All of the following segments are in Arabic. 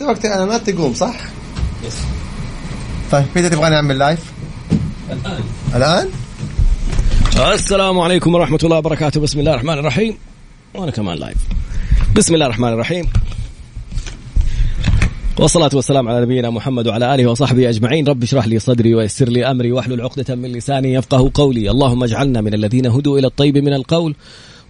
أنت وقت الاعلانات تقوم صح؟ yes طيب متى تبغى نعمل live؟ الآن. الآن؟ السلام عليكم ورحمة الله وبركاته. بسم الله الرحمن الرحيم. وأنا كمان live بسم الله الرحمن الرحيم. والصلاة والسلام على نبينا محمد وعلى آله وصحبه أجمعين. رب اشرح لي صدري ويسر لي أمري واحلل عقدة من لساني يفقه قولي. اللهم اجعلنا من الذين هدوا إلى الطيب من القول.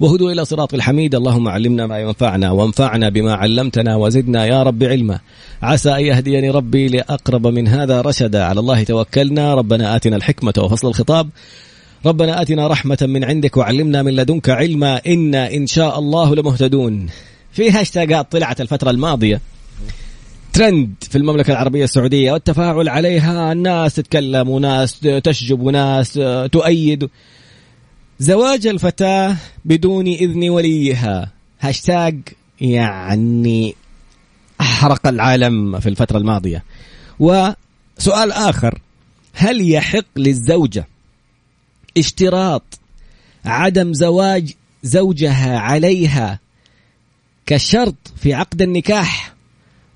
وهدوا إلى صراط الحميد. اللهم علمنا ما ينفعنا وانفعنا بما علمتنا وزدنا يا رب علما. عسى أن يهديني ربي لأقرب من هذا رشدا. على الله توكلنا. ربنا آتنا الحكمة وفصل الخطاب. ربنا آتنا رحمة من عندك وعلمنا من لدنك علما. إنا إن شاء الله لمهتدون. في هاشتاجات طلعت الفترة الماضية. ترند في المملكة العربية السعودية والتفاعل عليها. الناس تتكلم وناس تشجب وناس تؤيد. زواج الفتاة بدون إذن وليها. هاشتاج يعني أحرق العالم في الفترة الماضية. وسؤال آخر هل يحق للزوجة اشتراط عدم زواج زوجها عليها كشرط في عقد النكاح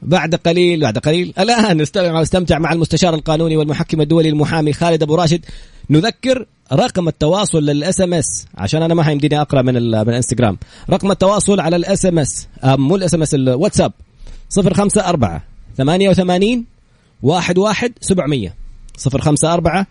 بعد قليل بعد قليل؟ نستمع استمتع مع المستشار القانوني والمحكم الدولي المحامي خالد أبو راشد. نذكر رقم التواصل لل SMS عشان أنا ما حيمديني أقرأ من من الانستغرام رقم التواصل على ال SMS مو ال SMS الواتساب 054 88 11 700 054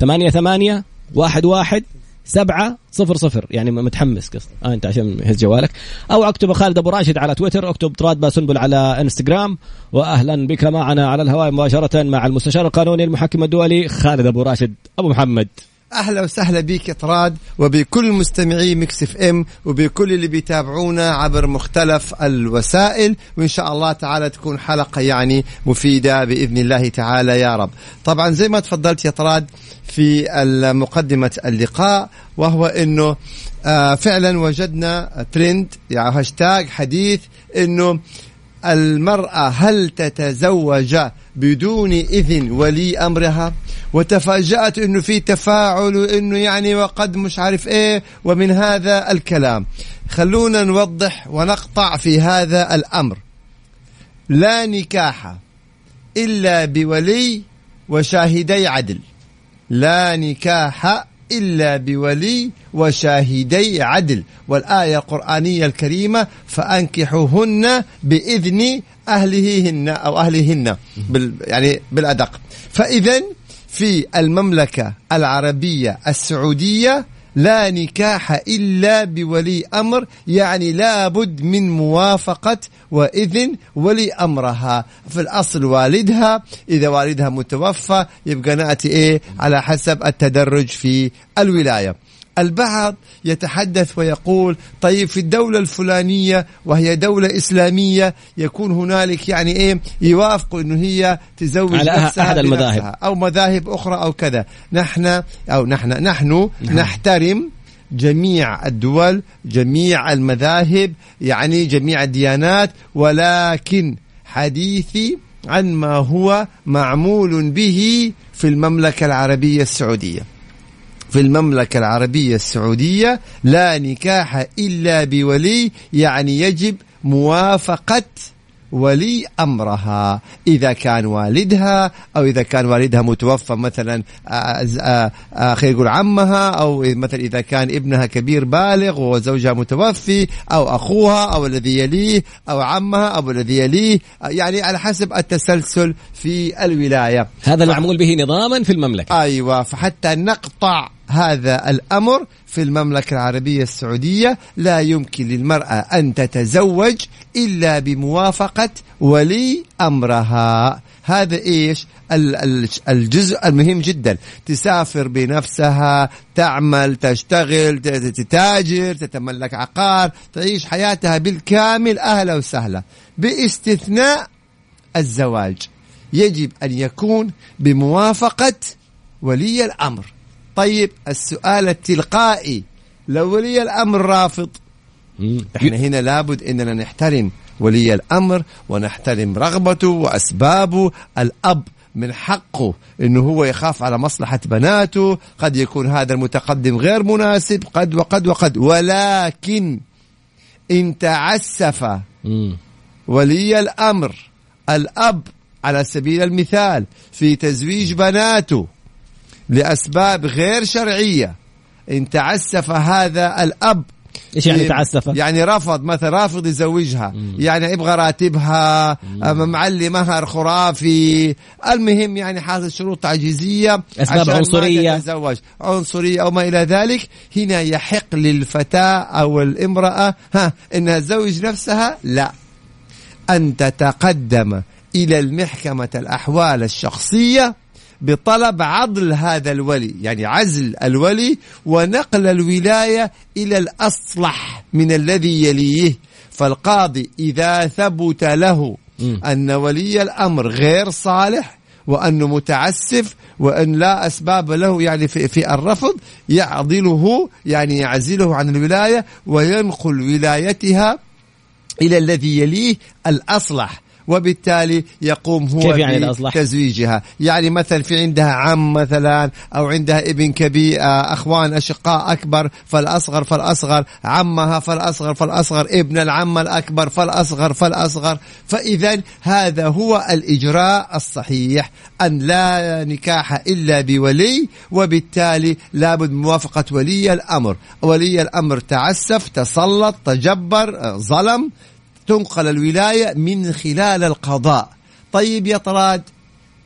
88 واحد واحد سبعة صفر صفر. يعني متحمس قصد آه انت عشان يهز جوالك. أو اكتب خالد أبو راشد على تويتر اكتب تراد باسنبل على انستغرام. واهلا بك معنا على الهواء مباشرة مع المستشار القانوني المحكم الدولي خالد أبو راشد. أبو محمد. أهلا وسهلا بك طراد وبكل مستمعي مكس إف إم وبكل اللي بيتابعونا عبر مختلف الوسائل وإن شاء الله تعالى تكون حلقة يعني مفيدة بإذن الله تعالى يا رب. طبعا زي ما تفضلت يا طراد في مقدمه اللقاء وهو إنه آه فعلا وجدنا ترند يعني هاشتاج حديث إنه المرأة هل تتزوج بدون إذن ولي أمرها؟ وتفاجأت أنه في تفاعل وأنه يعني وقد مش عارف إيه ومن هذا الكلام. خلونا نوضح ونقطع في هذا الأمر. لا نكاح إلا بولي وشاهدي عدل. لا نكاح إلا بولي وشاهدي عدل. والآية القرآنية الكريمة فأنكحوهن بإذن أهلهن أو أهلهن بال يعني بالأدق. فإذا في المملكة العربية السعودية لا نكاح إلا بولي أمر يعني لابد من موافقة وإذن ولي أمرها. في الأصل والدها إذا والدها متوفى يبقى نأتي إيه؟ على حسب التدرج في الولاية. البعض يتحدث ويقول طيب في الدولة الفلانية وهي دولة إسلامية يكون هنالك يعني إيه يوافقوا إنه هي تزوج على نفسها أحد المذاهب. أو مذاهب أخرى أو كذا. نحن أو نحن نحن نعم. نحترم جميع الدول جميع المذاهب يعني جميع الديانات ولكن حديثي عن ما هو معمول به في المملكة العربية السعودية. في المملكة العربية السعودية لا نكاح إلا بولي يعني يجب موافقة ولي أمرها. إذا كان والدها أو إذا كان والدها متوفى مثلا آه، آه، آه، خلينا نقول عمها أو مثلا إذا كان ابنها كبير بالغ وزوجها متوفي أو أخوها أو الذي يليه أو عمها أو الذي يليه يعني على حسب التسلسل في الولاية. هذا المعمول به نظاما في المملكة. أيوه فحتى نقطع هذا الأمر في المملكة العربية السعودية لا يمكن للمرأة أن تتزوج إلا بموافقة ولي أمرها. هذا إيش؟ الجزء المهم جدا. تسافر بنفسها تعمل تشتغل تتاجر تتملك عقار تعيش حياتها بالكامل أهلا وسهلا. باستثناء الزواج يجب أن يكون بموافقة ولي الأمر. طيب السؤال التلقائي. لو ولي الأمر رافض إحنا هنا لابد إننا نحترم ولي الأمر ونحترم رغبته وأسبابه. الأب من حقه إنه هو يخاف على مصلحة بناته. قد يكون هذا المتقدم غير مناسب قد وقد وقد. ولكن إن تعسف ولي الأمر الأب على سبيل المثال في تزويج بناته لأسباب غير شرعية. إن تعسف هذا الأب إيش يعني تعسف؟ يعني رفض مثلا رافض يزوجها. مم. يعني يبغى راتبها معلي مهر خرافي المهم يعني حاصل شروط تعجيزية أسباب عنصرية. تتزوج عنصرية أو ما إلى ذلك. هنا يحق للفتاة أو الامرأة ها إنها تزوج نفسها؟ لا. أن تتقدم إلى المحكمة الأحوال الشخصية بطلب عضل هذا الولي يعني عزل الولي ونقل الولاية إلى الأصلح من الذي يليه. فالقاضي إذا ثبت له أن ولي الأمر غير صالح وأنه متعسف وأن لا أسباب له يعني في, في الرفض يعضله يعني يعزله عن الولاية وينقل ولايتها إلى الذي يليه الأصلح. وبالتالي يقوم هو كيف يعني الأصلح؟ تزويجها يعني مثلا في عندها عم مثلا أو عندها ابن كبير آه، أخوان أشقاء أكبر فالأصغر فالأصغر عمها فالأصغر فالأصغر ابن العم الأكبر فالأصغر فالأصغر. فإذا هذا هو الإجراء الصحيح أن لا نكاح إلا بولي وبالتالي لابد موافقة ولي الأمر. ولي الأمر تعسف تسلط تجبر آه، ظلم تنقل الولاية من خلال القضاء. طيب يا طراد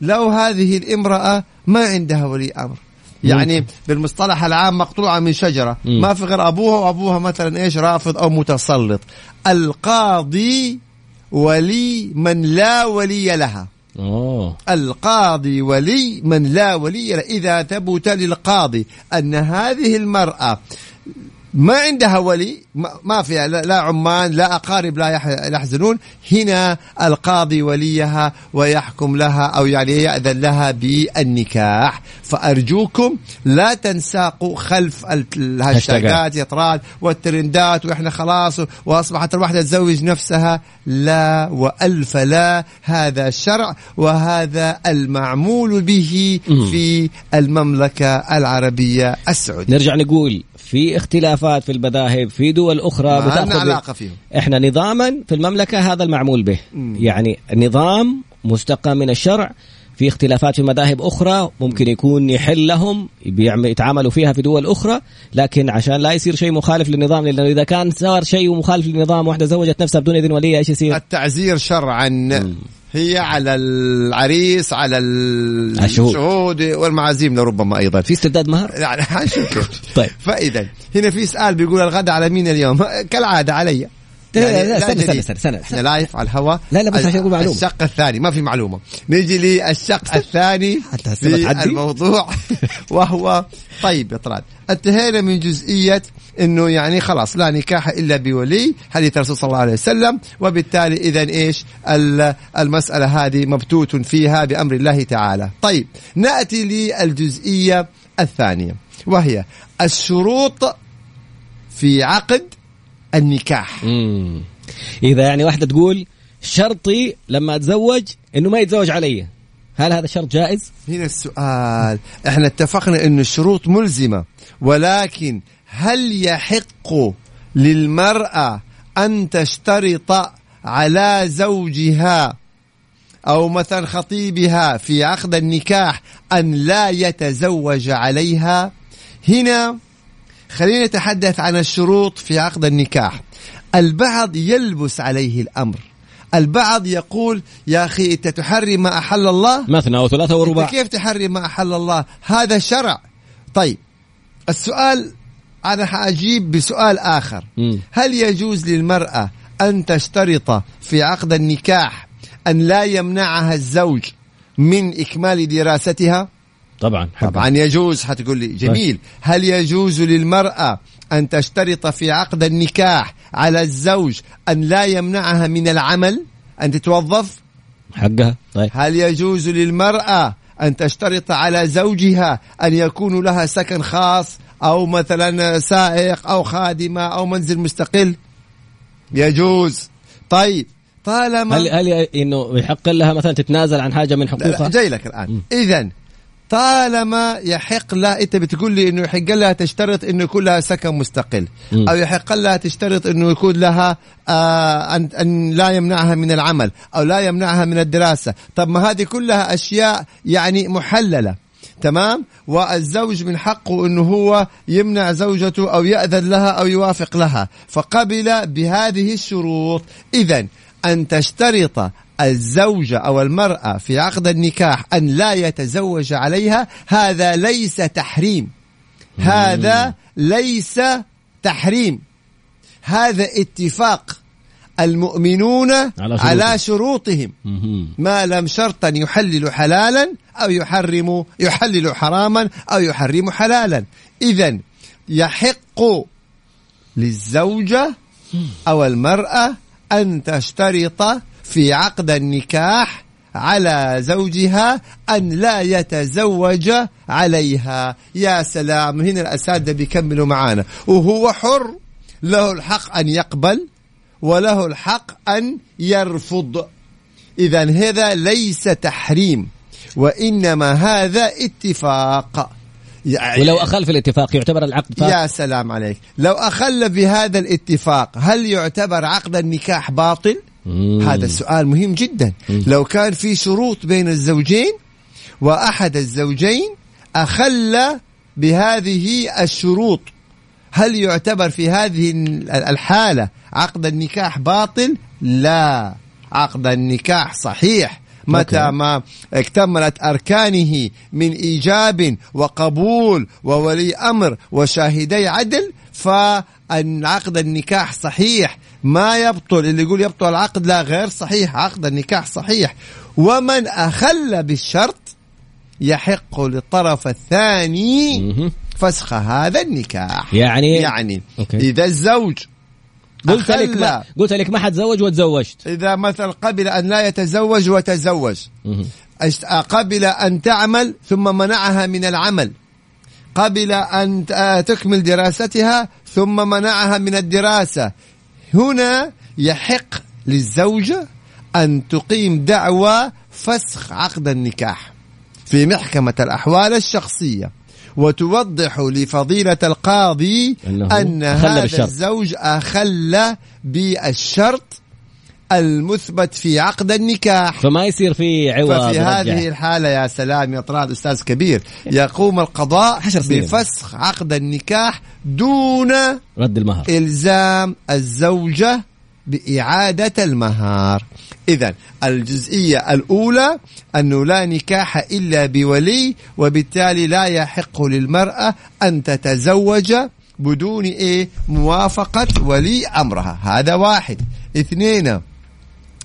لو هذه الامرأة ما عندها ولي أمر. يعني بالمصطلح العام مقطوعة من شجرة. ما في غير أبوها وأبوها مثلا إيش رافض أو متسلط. القاضي ولي من لا ولي لها. أوه. القاضي ولي من لا ولي له إذا ثبت للقاضي أن هذه المرأة ما عندها ولي ما فيها لا عمان لا أقارب لا يحزنون. هنا القاضي وليها ويحكم لها أو يعني يأذن لها بالنكاح. فأرجوكم لا تنساقوا خلف الهاشتاجات يطراد والترندات وإحنا خلاص وأصبحت الواحدة تزوج نفسها. لا وألف لا. هذا الشرع وهذا المعمول به في المملكة العربية السعودية. نرجع نقول في اختلافات في المذاهب في دول أخرى بتأخذ علاقة فيهم إحنا نظاما في المملكة هذا المعمول به مم. يعني نظام مستقى من الشرع في اختلافات في مذاهب أخرى ممكن يكون يحل لهم يتعاملوا فيها في دول أخرى لكن عشان لا يصير شيء مخالف للنظام لأنه إذا كان صار شيء مخالف للنظام واحدة زوجت نفسها بدون إذن ولي إيش يصير؟ التعزير شرعا. هي على العريس على الشهود. والمعازيم لربما أيضا. في استرداد مهر؟ يعني حنشوف طيب. فاذا هنا في سؤال بيقول الغداء على مين اليوم؟ كالعادة علي. يعني لا لا استنى استنى استنى إحنا لايف على الهواء لا لا بس عشان أقول معلومة. الشق الثاني ما في معلومة. نيجي للشق الثاني حتى في الموضوع. وهو طيب يا طلال انتهينا من جزئية إنه يعني خلاص لا نكاح إلا بولي حديث الرسول صلى الله عليه وسلم. وبالتالي اذا إيش؟ المسألة هذه مبتوت فيها بأمر الله تعالى. طيب نأتي للجزئية الثانية وهي الشروط في عقد النكاح مم. إذا يعني واحدة تقول شرطي لما أتزوج إنه ما يتزوج علي هل هذا شرط جائز؟ هنا السؤال إحنا اتفقنا إنه الشروط ملزمة ولكن هل يحق للمرأة أن تشترط على زوجها أو مثلا خطيبها في عقد النكاح أن لا يتزوج عليها هنا خلينا نتحدث عن الشروط في عقد النكاح. البعض يلبس عليه الأمر. البعض يقول يا أخي أنت تحرم ما أحل الله؟ مثنى وثلاثة ورباع. كيف تحرم ما أحل الله؟ هذا شرع. طيب السؤال أنا حأجيب بسؤال آخر. م. هل يجوز للمرأة أن تشترط في عقد النكاح أن لا يمنعها الزوج من إكمال دراستها؟ طبعا. طبعا. يجوز حتقول لي جميل. هل يجوز للمرأة أن تشترط في عقد النكاح على الزوج أن لا يمنعها من العمل؟ أن تتوظف حقها. طيب. هل يجوز للمرأة أن تشترط على زوجها أن يكون لها سكن خاص أو مثلا سائق أو خادمة أو منزل مستقل؟ يجوز. طيب. طالما هل هل إنه يحق لها مثلا تتنازل عن حاجة من حقوقها؟ جاي لك الآن. اذا طالما يحق لها انت بتقول لي انه يحق لها تشترط انه يكون لها سكن مستقل. أو يحق لها تشترط انه يكون لها آه أن أن لا يمنعها من العمل أو لا يمنعها من الدراسة. طب ما هذه كلها أشياء يعني محللة تمام؟ والزوج من حقه إنه هو يمنع زوجته أو يأذن لها أو يوافق لها. فقبل بهذه الشروط اذا أن تشترط الزوجة أو المرأة في عقد النكاح أن لا يتزوج عليها هذا ليس تحريم. هذا ليس تحريم. هذا اتفاق المؤمنون على شروطهم. على شروطهم. ما لم شرطا يحلل حلالا أو يحرم يحلل حراما أو يحرم حلالا. إذا يحق للزوجة أو المرأة أن تشترط في عقد النكاح على زوجها أن لا يتزوج عليها. يا سلام هنا الأساتذة بيكملوا معانا. وهو حر له الحق أن يقبل وله الحق أن يرفض. إذا هذا ليس تحريم وإنما هذا اتفاق. يعني ولو أخل في الاتفاق يعتبر العقد فاسد يا سلام عليك. لو أخل بهذا الاتفاق هل يعتبر عقد النكاح باطل؟ مم. هذا السؤال مهم جدا. لو كان في شروط بين الزوجين وأحد الزوجين أخل بهذه الشروط هل يعتبر في هذه الحالة عقد النكاح باطل؟ لا. عقد النكاح صحيح. متى okay. ما اكتملت أركانه من إيجاب وقبول وولي أمر وشاهدي عدل فإن عقد النكاح صحيح ما يبطل اللي يقول يبطل العقد لا غير صحيح عقد النكاح صحيح ومن أخل بالشرط يحق للطرف الثاني. فسخ هذا النكاح يعني يعني okay. إذا الزوج قلت لك ما قلت لك ما حتزوج وتزوجت. إذا مثلا قبلت أن لا يتزوج وتزوج. أشت- قبل أن تعمل ثم منعها من العمل. قبل ت- آه، تكمل دراستها ثم منعها من الدراسة. هنا يحق للزوجة أن تقيم دعوى فسخ عقد النكاح في محكمة الأحوال الشخصية. وتوضح لفضيلة القاضي أنه أن هذا بالشرط. الزوج أخل بالشرط المثبت في عقد النكاح فما يصير في عوض ففي رجع. هذه الحالة يا سلام يا طراد أستاذ كبير يقوم القضاء. بفسخ عقد النكاح دون رد المهر إلزام الزوجة بإعادة المهار. إذا الجزئية الأولى أنه لا نكاح إلا بولي وبالتالي لا يحق للمرأة أن تتزوج بدون إيه؟ موافقة ولي أمرها. هذا واحد. اثنين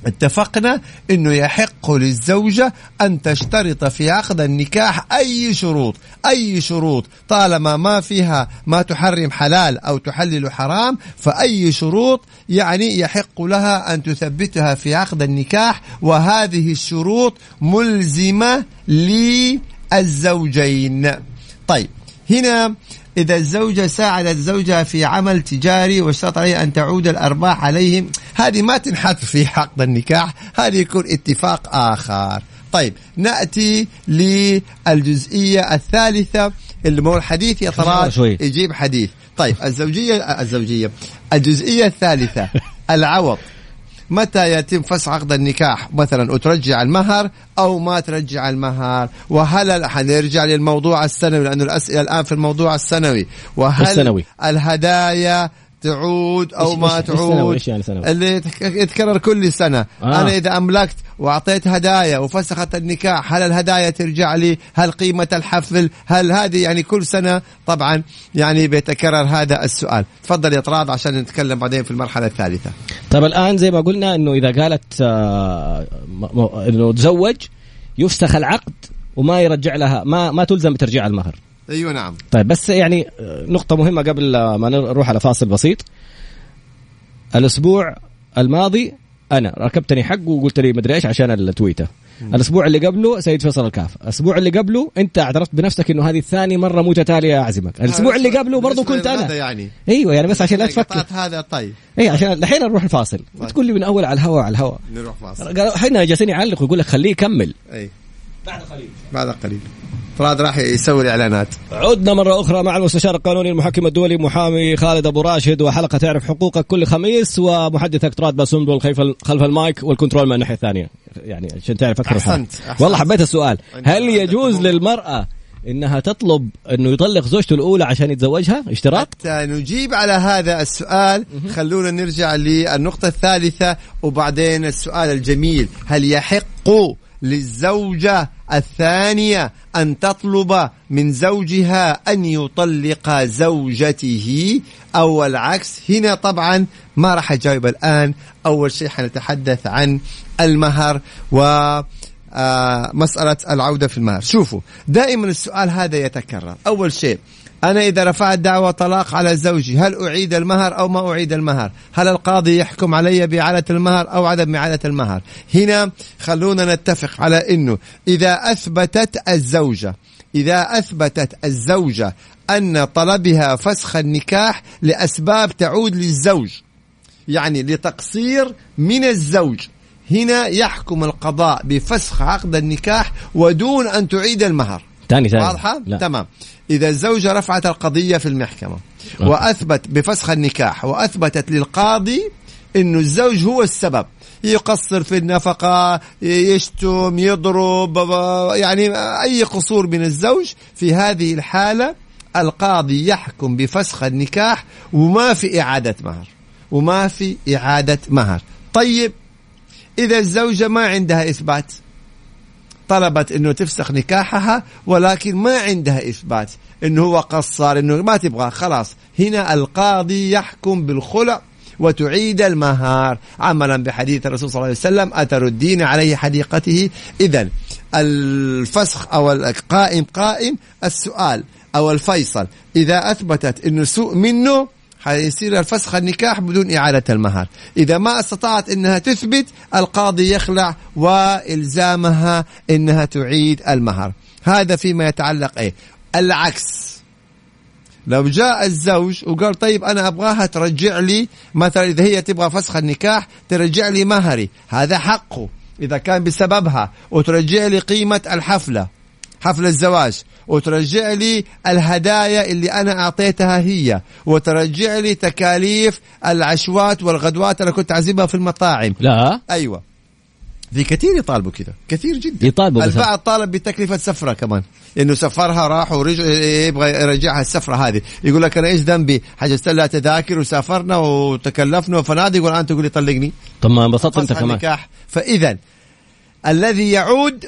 اتفقنا إنه يحق للزوجة أن تشترط في عقد النكاح أي شروط أي شروط. طالما ما فيها ما تحرم حلال أو تحلل حرام فأي شروط يعني يحق لها أن تثبتها في عقد النكاح وهذه الشروط ملزمة للزوجين. طيب هنا إذا الزوجة ساعدت زوجها في عمل تجاري واشترط عليه أن تعود الأرباح عليهم هذه ما تنحط في عقد النكاح هذه يكون اتفاق آخر. طيب نأتي للجزئية الثالثة اللي هو الحديث يا. يجيب حديث. طيب الزوجية الزوجية. الجزئية الثالثة العوض. متى يتم فسخ عقد النكاح؟ مثلا وترجع المهر أو ما ترجع المهر؟ وهل حنرجع للموضوع السنوي لأنه الاسئله الآن في الموضوع السنوي. وهل السنوي. الهدايا تعود أو ما؟ تعود. يعني؟ اللي يتك- يتكرر كل سنة. آه. أنا إذا أملكت وأعطيت هدايا وفسخت النكاح هل الهدايا ترجع لي؟ هل قيمة الحفل؟ هل هذه يعني كل سنة؟ طبعا يعني بيتكرر هذا السؤال. تفضل يا طراد عشان نتكلم بعدين في المرحلة الثالثة. طيب الآن زي ما قلنا إنه إذا قالت آه، إنه تزوج يفسخ العقد وما يرجع لها ما ما تلزم بترجيع المهر. أيوه نعم. طيب بس يعني نقطة مهمة قبل ما نروح على فاصل بسيط. الأسبوع الماضي أنا ركبتني حق وقلت لي مدري إيش عشان التويتة الأسبوع اللي قبله سيد فيصل الكاف. الأسبوع اللي قبله أنت اعترفت بنفسك إنه هذه ثاني مرة متتالية أعزمك الأسبوع اللي قبله برضو بالنسبة كنت أنا. يعني؟ أيوه يعني بس عشان لا تفكر. هذا طيب. اي عشان الحين نروح الفاصل. وتقول لي من أول على الهواء على الهواء. نروح فاصل. إحنا جالسين يعلق ويقول لك خليه يكمل. أي. بعد قليل. بعد قليل. طراد راح يسوي الإعلانات. عدنا مرة أخرى مع المستشار القانوني المحكم الدولي محامي خالد أبو راشد وحلقة تعرف حقوقك كل خميس ومحدثك طراد باسنبل خلف خلف ال mic وال control من الناحية الثانية. يعني عشان تعرف أكثر أحسنت, أحسنت. والله حبيت السؤال. هل يجوز للمرأة إنها تطلب إنه يطلق زوجته الأولى عشان يتزوجها؟ اشتراط حتى نجيب على هذا السؤال خلونا نرجع للنقطة الثالثة وبعدين السؤال الجميل هل يحق للزوجة الثانية أن تطلب من زوجها أن يطلق زوجته أو العكس. هنا طبعا ما راح أجاوب الآن. أول شيء حنتحدث عن المهر و آه مسألة العودة في المهر. شوفوا دائما السؤال هذا يتكرر. أول شيء أنا إذا رفعت دعوة طلاق على زوجي هل أعيد المهر أو ما أعيد المهر؟ هل القاضي يحكم علي بإعادة المهر أو عدم إعادة المهر؟ هنا خلونا نتفق على أنه إذا أثبتت الزوجة إذا أثبتت الزوجة أن طلبها فسخ النكاح لأسباب تعود للزوج يعني لتقصير من الزوج هنا يحكم القضاء بفسخ عقد النكاح ودون أن تعيد المهر. ثاني ثاني. واضحة؟ لا. تمام. إذا الزوجة رفعت القضية في المحكمة. وأثبت بفسخ النكاح وأثبتت للقاضي أنه الزوج هو السبب يقصر في النفقة يشتم يضرب يعني أي قصور من الزوج في هذه الحالة القاضي يحكم بفسخ النكاح وما في إعادة مهر وما في إعادة مهر طيب إذا الزوجة ما عندها إثبات طلبت إنه تفسخ نكاحها ولكن ما عندها إثبات إنه هو قصر إنه ما تبغى. خلاص هنا القاضي يحكم بالخلع وتعيد المهار. عملا بحديث الرسول صلى الله عليه وسلم أتردين عليه حديقته. إذا الفسخ أو القائم قائم السؤال أو الفيصل. إذا أثبتت أنه سوء منه حيصير الفسخ النكاح بدون إعادة المهر. إذا ما استطاعت أنها تثبت القاضي يخلع وإلزامها أنها تعيد المهر. هذا فيما يتعلق إيه؟ العكس. لو جاء الزوج وقال طيب أنا أبغاها ترجع لي مثلا إذا هي تبغى فسخ النكاح ترجع لي مهري. هذا حقه إذا كان بسببها وترجع لي قيمة الحفلة. حفل الزواج. وترجع لي الهدايا اللي أنا أعطيتها هي. وترجع لي تكاليف العشوات والغدوات اللي كنت أعزمها في المطاعم. لا. أيوة. في كثير يطالبوا كذا. كثير جدا. يطالبوا البعض طالب بتكلفة سفرة كمان. إنه سفرها راح ورجع يبغى يرجعها السفرة هذه. يقول لك أنا إيش ذنبي؟ حجزت لها تذاكر وسافرنا وتكلفنا وفنادق والآن تقول لي طلقني. طب ما انبسطت أنت كمان. فاذا الذي يعود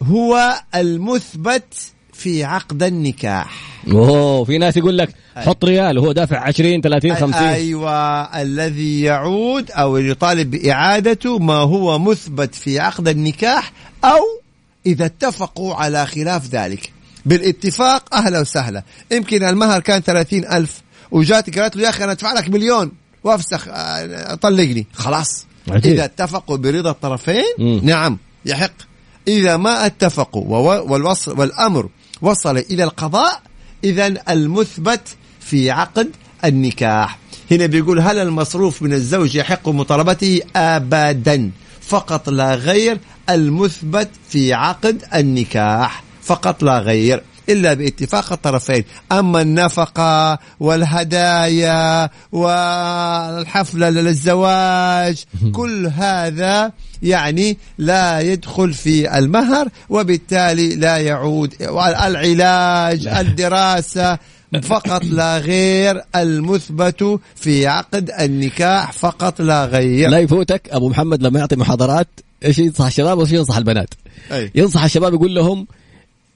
هو المثبت في عقد النكاح. أوه في ناس يقول لك حط ريال وهو دافع 20 30 50 أيوه الذي يعود أو يطالب بإعادته ما هو مثبت في عقد النكاح أو إذا اتفقوا على خلاف ذلك. بالاتفاق أهلا وسهلا. يمكن المهر كان 30 ألف وجات قالت له يا أخي أنا أدفع لك مليون. وأفسخ طلقني خلاص. عجيب. إذا اتفقوا برضا الطرفين مم. نعم يحق. إذا ما اتفقوا والوصل والأمر وصل إلى القضاء إذا المثبت في عقد النكاح. هنا بيقول هل المصروف من الزوج يحق مطالبته؟ أبدا. فقط لا غير المثبت في عقد النكاح. فقط لا غير. إلا باتفاق الطرفين. أما النفقة والهدايا والحفلة للزواج كل هذا يعني لا يدخل في المهر وبالتالي لا يعود. العلاج الدراسة فقط لا غير المثبت في عقد النكاح فقط لا غير. لا يفوتك. أبو محمد لما يعطي محاضرات إيش ينصح الشباب وإيش ينصح البنات؟ أي. ينصح الشباب يقول لهم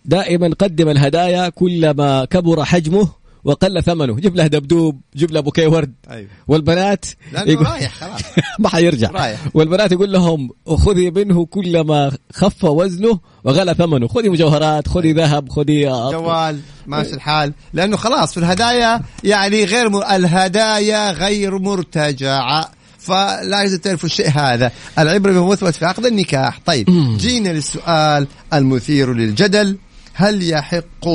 دائما قدم الهدايا كلما كبر حجمه وقل ثمنه. جيب له دبدوب جيب له بوكيه ورد. أيوه. والبنات يقول رايح خلاص. ما حيرجع. رايح. والبنات يقول لهم خذي منه كلما خف وزنه وغلى ثمنه. خذي مجوهرات خذي ذهب خذي جوال ماشي الحال. لأنه خلاص في الهدايا يعني غير م... الهدايا غير مرتجعة. فلا يجوز تعرفوا الشيء هذا. العبرة بمثبت في عقد النكاح. طيب جينا للسؤال المثير للجدل. هل يحق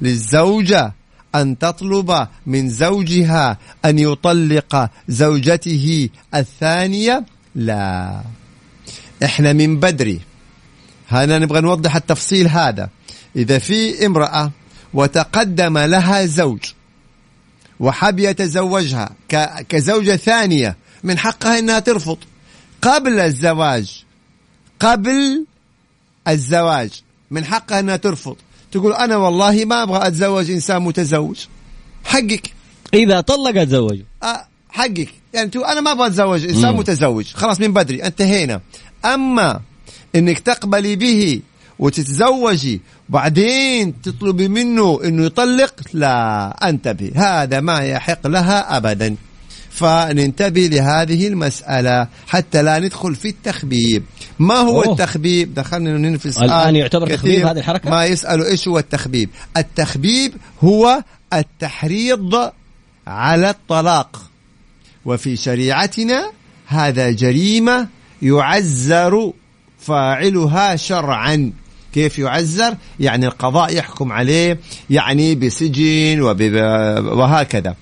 للزوجة أن تطلب من زوجها أن يطلق زوجته الثانية؟ لا. إحنا من بدري. هنا نبغى نوضح التفصيل هذا. إذا في امرأة وتقدم لها زوج وحب يتزوجها كزوجة ثانية من حقها أنها ترفض. قبل الزواج قبل الزواج من حقها أنها ترفض. تقول أنا والله ما أبغى أتزوج إنسان متزوج. حقك. إذا طلق أتزوجه. أه حقك. يعني أنا ما أبغى أتزوج إنسان مم. متزوج. خلاص من بدري انتهينا. أما أنك تقبلي به وتتزوجي بعدين تطلبي منه إنه يطلق لا انتبه. هذا ما يحق لها ابدا. فننتبه لهذه المسألة حتى لا ندخل في التخبيب. ما هو أوه. التخبيب؟ دخلنا سؤال الآن يعتبر تخبيب هذه الحركة؟ ما يسألوا إيش هو التخبيب؟ التخبيب هو التحريض على الطلاق. وفي شريعتنا هذا جريمة يعزر فاعلها شرعا. كيف يعزر؟ يعني القضاء يحكم عليه يعني بسجن وهكذا.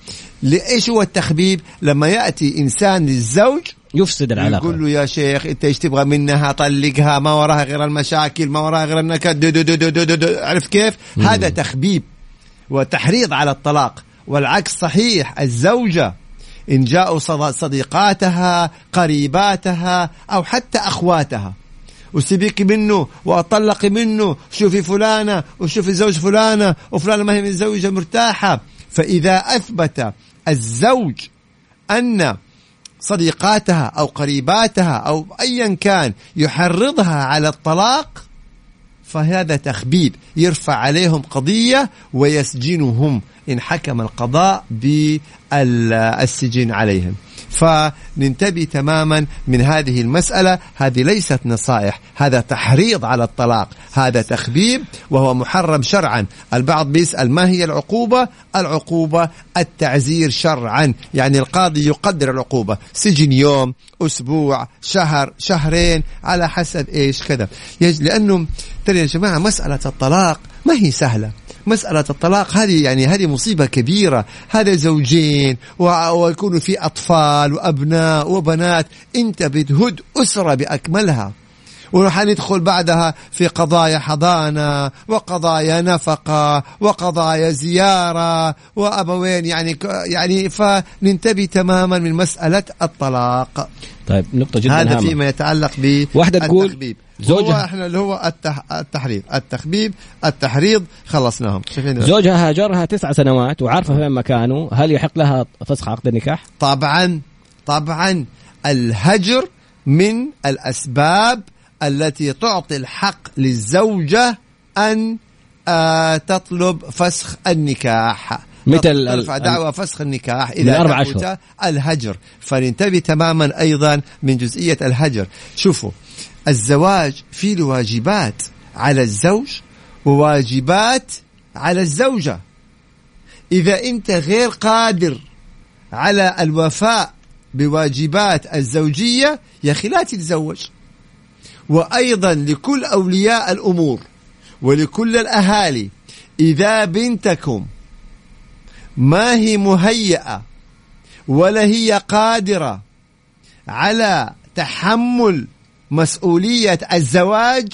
ليش هو التخبيب؟ لما يأتي إنسان للزوج يفسد العلاقة. يقول له يا شيخ انت إيش تبغى منها؟ طلقها ما وراها غير المشاكل ما وراها غير النكد دو دو دو دو دو عرف كيف؟ مم. هذا تخبيب وتحريض على الطلاق. والعكس صحيح الزوجة إن جاءوا صديقاتها قريباتها أو حتى أخواتها. وسيبيكي منه وأطلقي منه شوفي فلانة وشوفي زوج فلانة وفلانة ما هي متزوجه مرتاحة. فإذا أثبت الزوج أن صديقاتها أو قريباتها أو ايا كان يحرضها على الطلاق فهذا تخبيب يرفع عليهم قضية ويسجنهم إن حكم القضاء بالسجن عليهم. فننتبه تماما من هذه المسألة. هذه ليست نصائح هذا تحريض على الطلاق هذا تخبيب وهو محرم شرعا. البعض بيسأل ما هي العقوبة؟ العقوبة التعزير شرعا. يعني القاضي يقدر العقوبة. سجن يوم أسبوع شهر شهرين على حسب إيش كذا. لأنه ترى يا جماعة مسألة الطلاق ما هي سهلة. مسألة الطلاق هذه يعني هذه مصيبة كبيرة. هذا زوجين ويكونوا في أطفال وأبناء وبنات. أنت بتهد أسرة بأكملها. وحندخل بعدها في قضايا حضانة وقضايا نفقة وقضايا زيارة وأبوين يعني يعني فننتبه تماما من مسألة الطلاق. طيب نقطة جدا هذا فيما يتعلق ب واحدة تقول زوجها هو إحنا اللي هو التح... التحريض. التخبيب التحريض خلصناهم. زوجها هاجرها تسع سنوات وعارفة فين مكانه. هل يحق لها فسخ عقد النكاح؟ طبعا طبعا. الهجر من الأسباب التي تعطي الحق للزوجة أن آه تطلب فسخ النكاح. مثل ترفع دعوى فسخ النكاح إذا أربع أشهر. الهجر. فننتبه تماما أيضا من جزئية الهجر. شوفوا الزواج فيه واجبات على الزوج وواجبات على الزوجة. إذا أنت غير قادر على الوفاء بواجبات الزوجية يا أخي لا تتزوج. وأيضا لكل أولياء الأمور ولكل الأهالي إذا بنتكم ما هي مهيئة ولا هي قادرة على تحمل مسؤولية الزواج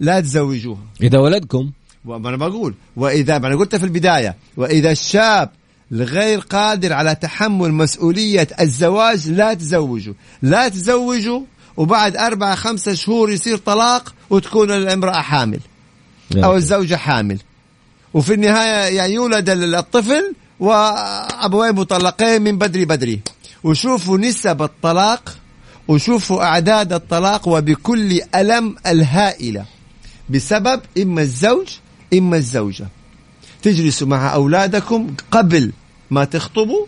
لا تزوجوها. إذا ولدكم. وأنا بقول وإذا أنا قلت في البداية وإذا الشاب غير قادر على تحمل مسؤولية الزواج لا تزوجوا. لا تزوجوا وبعد أربعة خمسة شهور يصير طلاق وتكون الامرأة حامل أو الزوجة حامل. وفي النهاية يعني يولد الطفل وأبوين مطلقين من بدري بدري. وشوفوا نسب الطلاق وشوفوا أعداد الطلاق وبكل ألم الهائلة. بسبب إما الزوج إما الزوجة. تجلسوا مع أولادكم قبل ما تخطبوا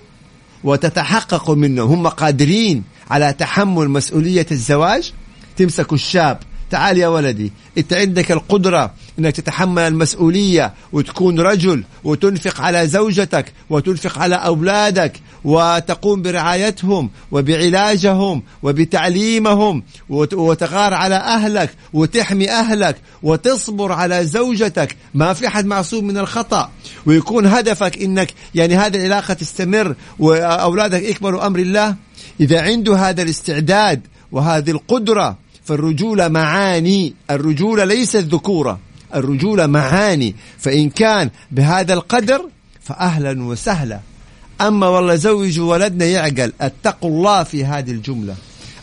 وتتحققوا منهم هم قادرين على تحمل مسؤولية الزواج تمسكوا الشاب. تعال يا ولدي انت عندك القدرة انك تتحمل المسؤولية وتكون رجل وتنفق على زوجتك وتنفق على أولادك وتقوم برعايتهم وبعلاجهم وبتعليمهم وتغار على أهلك وتحمي أهلك وتصبر على زوجتك. ما في أحد معصوم من الخطأ. ويكون هدفك إنك يعني هذه العلاقة تستمر وأولادك يكبروا أمر الله. إذا عنده هذا الاستعداد وهذه القدرة فالرجولة معاني. الرجولة ليست ذكورة الرجولة معاني. فإن كان بهذا القدر فأهلا وسهلا. أما والله زوجوا ولدنا يعقل اتقوا الله في هذه الجملة.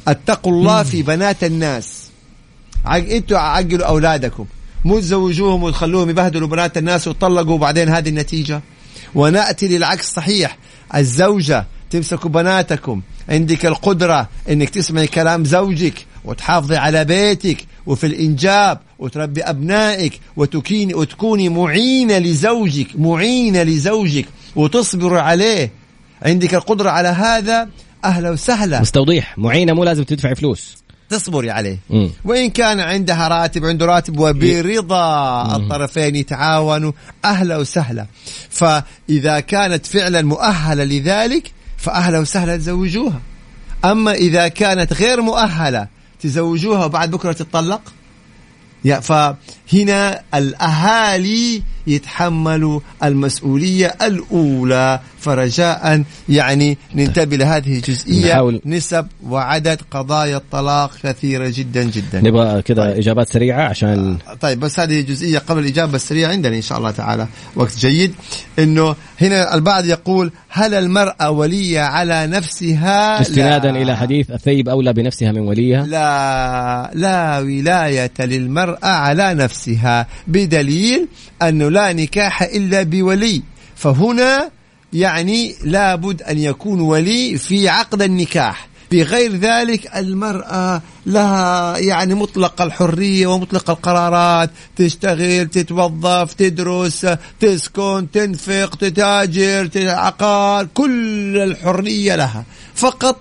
اتقوا الله في بنات الناس. عق... أنتوا عقلوا أولادكم. مو تزوجوهم وتخلوهم يبهدلوا بنات الناس وتطلقوا وبعدين هذه النتيجة. ونأتي للعكس صحيح. الزوجة تمسكوا بناتكم. عندك القدرة إنك تسمعي كلام زوجك وتحافظي على بيتك وفي الإنجاب وتربي أبنائك وتكيني وتكوني معينة لزوجك معينة لزوجك وتصبر عليه. عندك القدرة على هذا؟ أهلا وسهلا. بس توضيح معينة مو لازم تدفعي فلوس. تصبري عليه. مم. وإن كان عندها راتب عنده راتب وبرضا الطرفين يتعاونوا أهلا وسهلا. فإذا كانت فعلا مؤهلة لذلك فأهلا وسهلا تزوجوها. أما إذا كانت غير مؤهلة تزوجوها وبعد بكرة تتطلق؟ فهنا الأهالي يتحملوا المسؤولية الأولى فرجاء. يعني ننتبه لهذه الجزئية نحاول. نسب وعدد قضايا الطلاق كثيرة جدا جدا. نبغى كذا إجابات سريعة عشان طيب بس هذه جزئية قبل الإجابة السريعة عندنا إن شاء الله تعالى. وقت جيد. إنه هنا البعض يقول هل المرأة ولية على نفسها؟ استنادا لا. إلى حديث الثيب أولى بنفسها من وليها. لا لا ولاية للمرأة على نفسها. بدليل أنه لا نكاح إلا بولي. فهنا يعني لابد أن يكون ولي في عقد النكاح. بغير ذلك المرأة لها يعني مطلق الحرية ومطلق القرارات. تشتغل تتوظف تدرس تسكن تنفق تتاجر عقار كل الحرية لها. فقط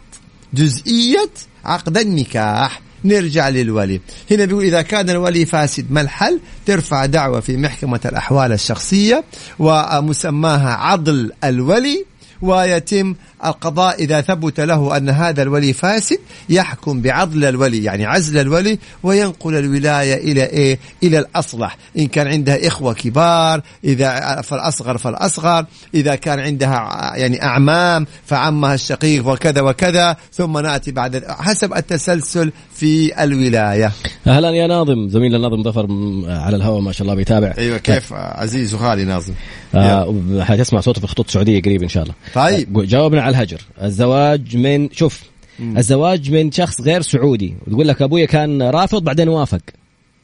جزئية عقد النكاح. نرجع للولي. هنا بيقول إذا كان الولي فاسد ما الحل؟ ترفع دعوة في محكمة الأحوال الشخصية ومسماها عضل الولي ويتم القضاء إذا ثبت له أن هذا الولي فاسد يحكم بعضل الولي يعني عزل الولي وينقل الولاية إلى إيه؟ إلى الأصلح. إن كان عندها إخوة كبار إذا فالأصغر فالأصغر إذا كان عندها يعني أعمام فعمها الشقيق وكذا وكذا ثم نأتي بعد حسب التسلسل في الولاية. أهلا يا ناظم. زميلنا الناظم ظفر على الهواء ما شاء الله بيتابع. أيوة كيف؟ عزيز وغالي ناظم. آه حتسمع صوته في الخطوط السعودية قريب إن شاء الله. طيب. جاوبنا على الهجر. الزواج من شوف الزواج من شخص غير سعودي. وتقول لك أبويا كان رافض بعدين وافق.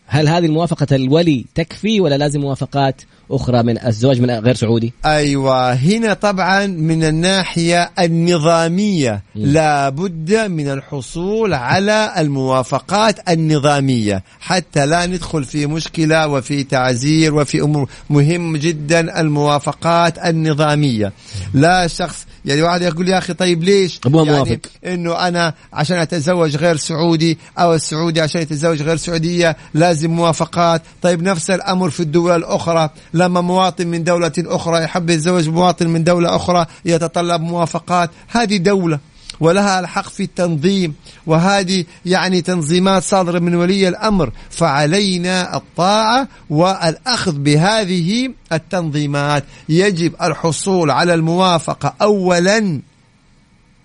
هل هذه الموافقة الولي تكفي ولا لازم موافقات؟ أخرى من الزواج من غير سعودي؟ أيوة هنا طبعا من الناحية النظامية. لا بد من الحصول على الموافقات النظامية. حتى لا ندخل في مشكلة وفي تعزير وفي أمور. مهم جدا الموافقات النظامية. لا شخص يعني واحد يقول يا أخي طيب ليش؟ أبوها يعني موافق. إنه أنا عشان أتزوج غير سعودي أو السعودي عشان يتزوج غير سعودية لازم موافقات. طيب نفس الأمر في الدول الأخرى. لما مواطن من دولة أخرى يحب يتزوج مواطن من دولة أخرى يتطلب موافقات. هذه دولة ولها الحق في التنظيم وهذه يعني تنظيمات صادرة من ولي الأمر. فعلينا الطاعة والأخذ بهذه التنظيمات. يجب الحصول على الموافقة أولا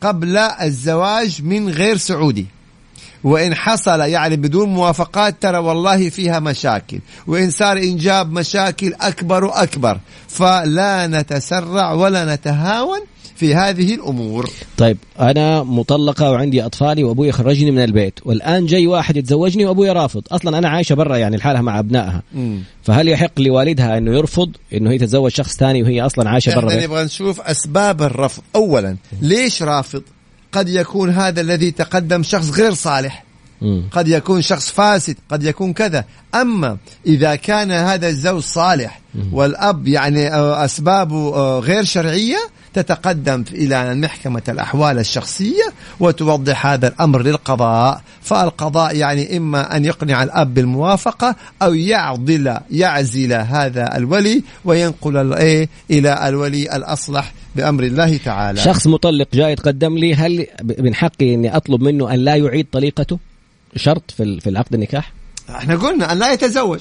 قبل الزواج من غير سعودي. وإن حصل يعني بدون موافقات ترى والله فيها مشاكل. وإن صار إنجاب مشاكل أكبر وأكبر. فلا نتسرع ولا نتهاون في هذه الأمور. طيب أنا مطلقة وعندي أطفالي وأبوي خرجني من البيت. والآن جاي واحد يتزوجني وأبوي رافض. أصلا أنا عايشة برا يعني لحالها مع أبنائها. فهل يحق لوالدها أنه يرفض؟ أنه هي تتزوج شخص ثاني وهي أصلا عايشة برا إحنا نبغى نشوف أسباب الرفض. أولا ليش رافض؟ قد يكون هذا الذي تقدم شخص غير صالح. قد يكون شخص فاسد قد يكون كذا. أما إذا كان هذا الزوج صالح والأب يعني آه، أسبابه آه، غير شرعية تتقدم إلى محكمة الأحوال الشخصية وتوضح هذا الأمر للقضاء. فالقضاء يعني إما أن يقنع الأب بالموافقة أو يعضل يعزل هذا الولي وينقل الإيه إلى الولي الأصلح. بأمر الله تعالى. شخص مطلق جاي يتقدم لي هل من حقي أني أطلب منه أن لا يعيد طليقته شرط في في العقد النكاح؟ إحنا قلنا أن لا يتزوج.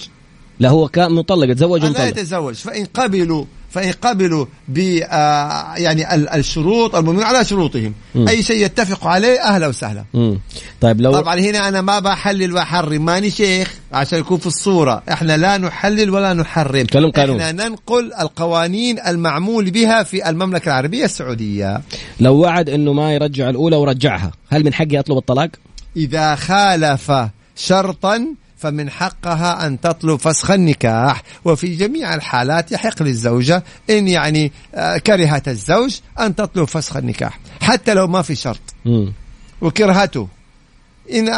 لا هو كان مطلق يتزوج أن لا يتزوج. فإن قبلوا فإن قبلوا ب آه، يعني ال- الشروط المؤمنون على شروطهم. مم. أي شيء يتفقوا عليه أهلا وسهلا. مم. طيب لو طبعا هنا أنا ما بحلل وأحرم. ماني شيخ عشان يكون في الصورة. إحنا لا نحلل ولا نحرم. كلام قانون. إحنا ننقل القوانين المعمول بها في المملكة العربية السعودية. لو وعد إنه ما يرجع الأولى ورجعها هل من حقي أطلب الطلاق؟ إذا خالف شرطا فمن حقها أن تطلب فسخ النكاح. وفي جميع الحالات يحق للزوجة إن يعني آه، كرهت الزوج أن تطلب فسخ النكاح. حتى لو ما في شرط. وكرهته. إن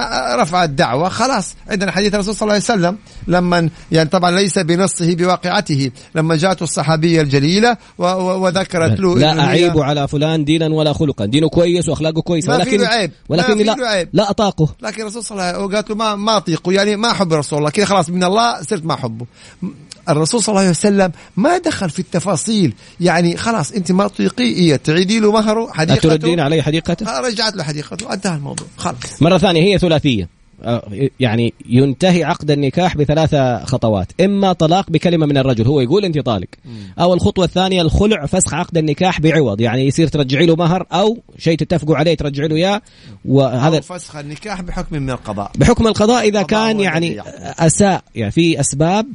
رفع الدعوة خلاص. عندنا حديث الرسول صلى الله عليه وسلم لما يعني طبعا ليس بنصه بواقعته لما جاءته الصحابية الجليلة وذكرت له لا أعيب على فلان دينا ولا خلقا. دينه كويس ما في ولكن له عيب. ولكن ما لا عيب. لا أطاقه. لكن الرسول صلى الله عليه وسلم قالت له ما ما أطيقه يعني ما أحب رسول الله. كذا خلاص من الله صرت ما أحبه. الرسول صلى الله عليه وسلم ما دخل في التفاصيل. يعني خلاص انت ما تطيقيه تعيدي له مهره حديقته. أتردين علي حديقته؟ آه، رجعت له حديقته. انتهى الموضوع. خلاص. مرة ثانية هي ثلاثية. آه، يعني ينتهي عقد النكاح بثلاثة خطوات. إما طلاق بكلمة من الرجل هو يقول أنت طالق. أو الخطوة الثانية الخلع فسخ عقد النكاح بعوض. يعني يصير ترجعي له مهر أو شيء تتفقوا عليه ترجعي له إياه. وهذا هذا فسخ النكاح بحكم من القضاء. بحكم القضاء إذا القضاء كان يعني. أساء يعني في أسباب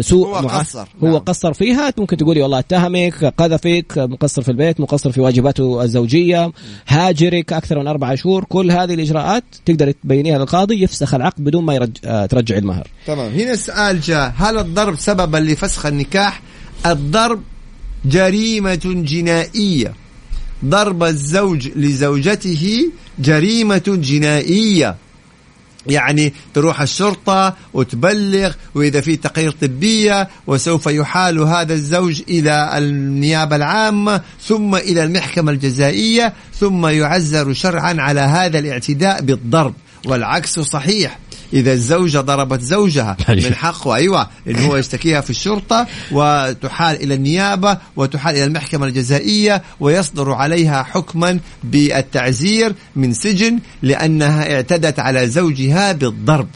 سوء هو قصر، هو نعم. قصر فيها. ممكن تقولي والله اتهمك قذفك مقصر في البيت مقصر في واجباته الزوجية هاجرك أكثر من أربعة شهور. كل هذه الإجراءات تقدر تبينيها للقاضي. يفسخ العقد بدون ما يرج... آه، ترجع المهر. تمام. هنا السؤال جاء هل الضرب سببا لفسخ النكاح؟ الضرب جريمة جنائية. ضرب الزوج لزوجته جريمة جنائية. يعني تروح الشرطة وتبلغ وإذا في تقرير طبية وسوف يحال هذا الزوج إلى النيابة العامة ثم إلى المحكمة الجزائية ثم يعزر شرعا على هذا الاعتداء بالضرب. والعكس صحيح. إذا الزوجة ضربت زوجها من حقه أيوة إن هو يشتكيها في الشرطة وتحال إلى النيابة وتحال إلى المحكمة الجزائية ويصدر عليها حكما بالتعزير من سجن لأنها اعتدت على زوجها بالضرب.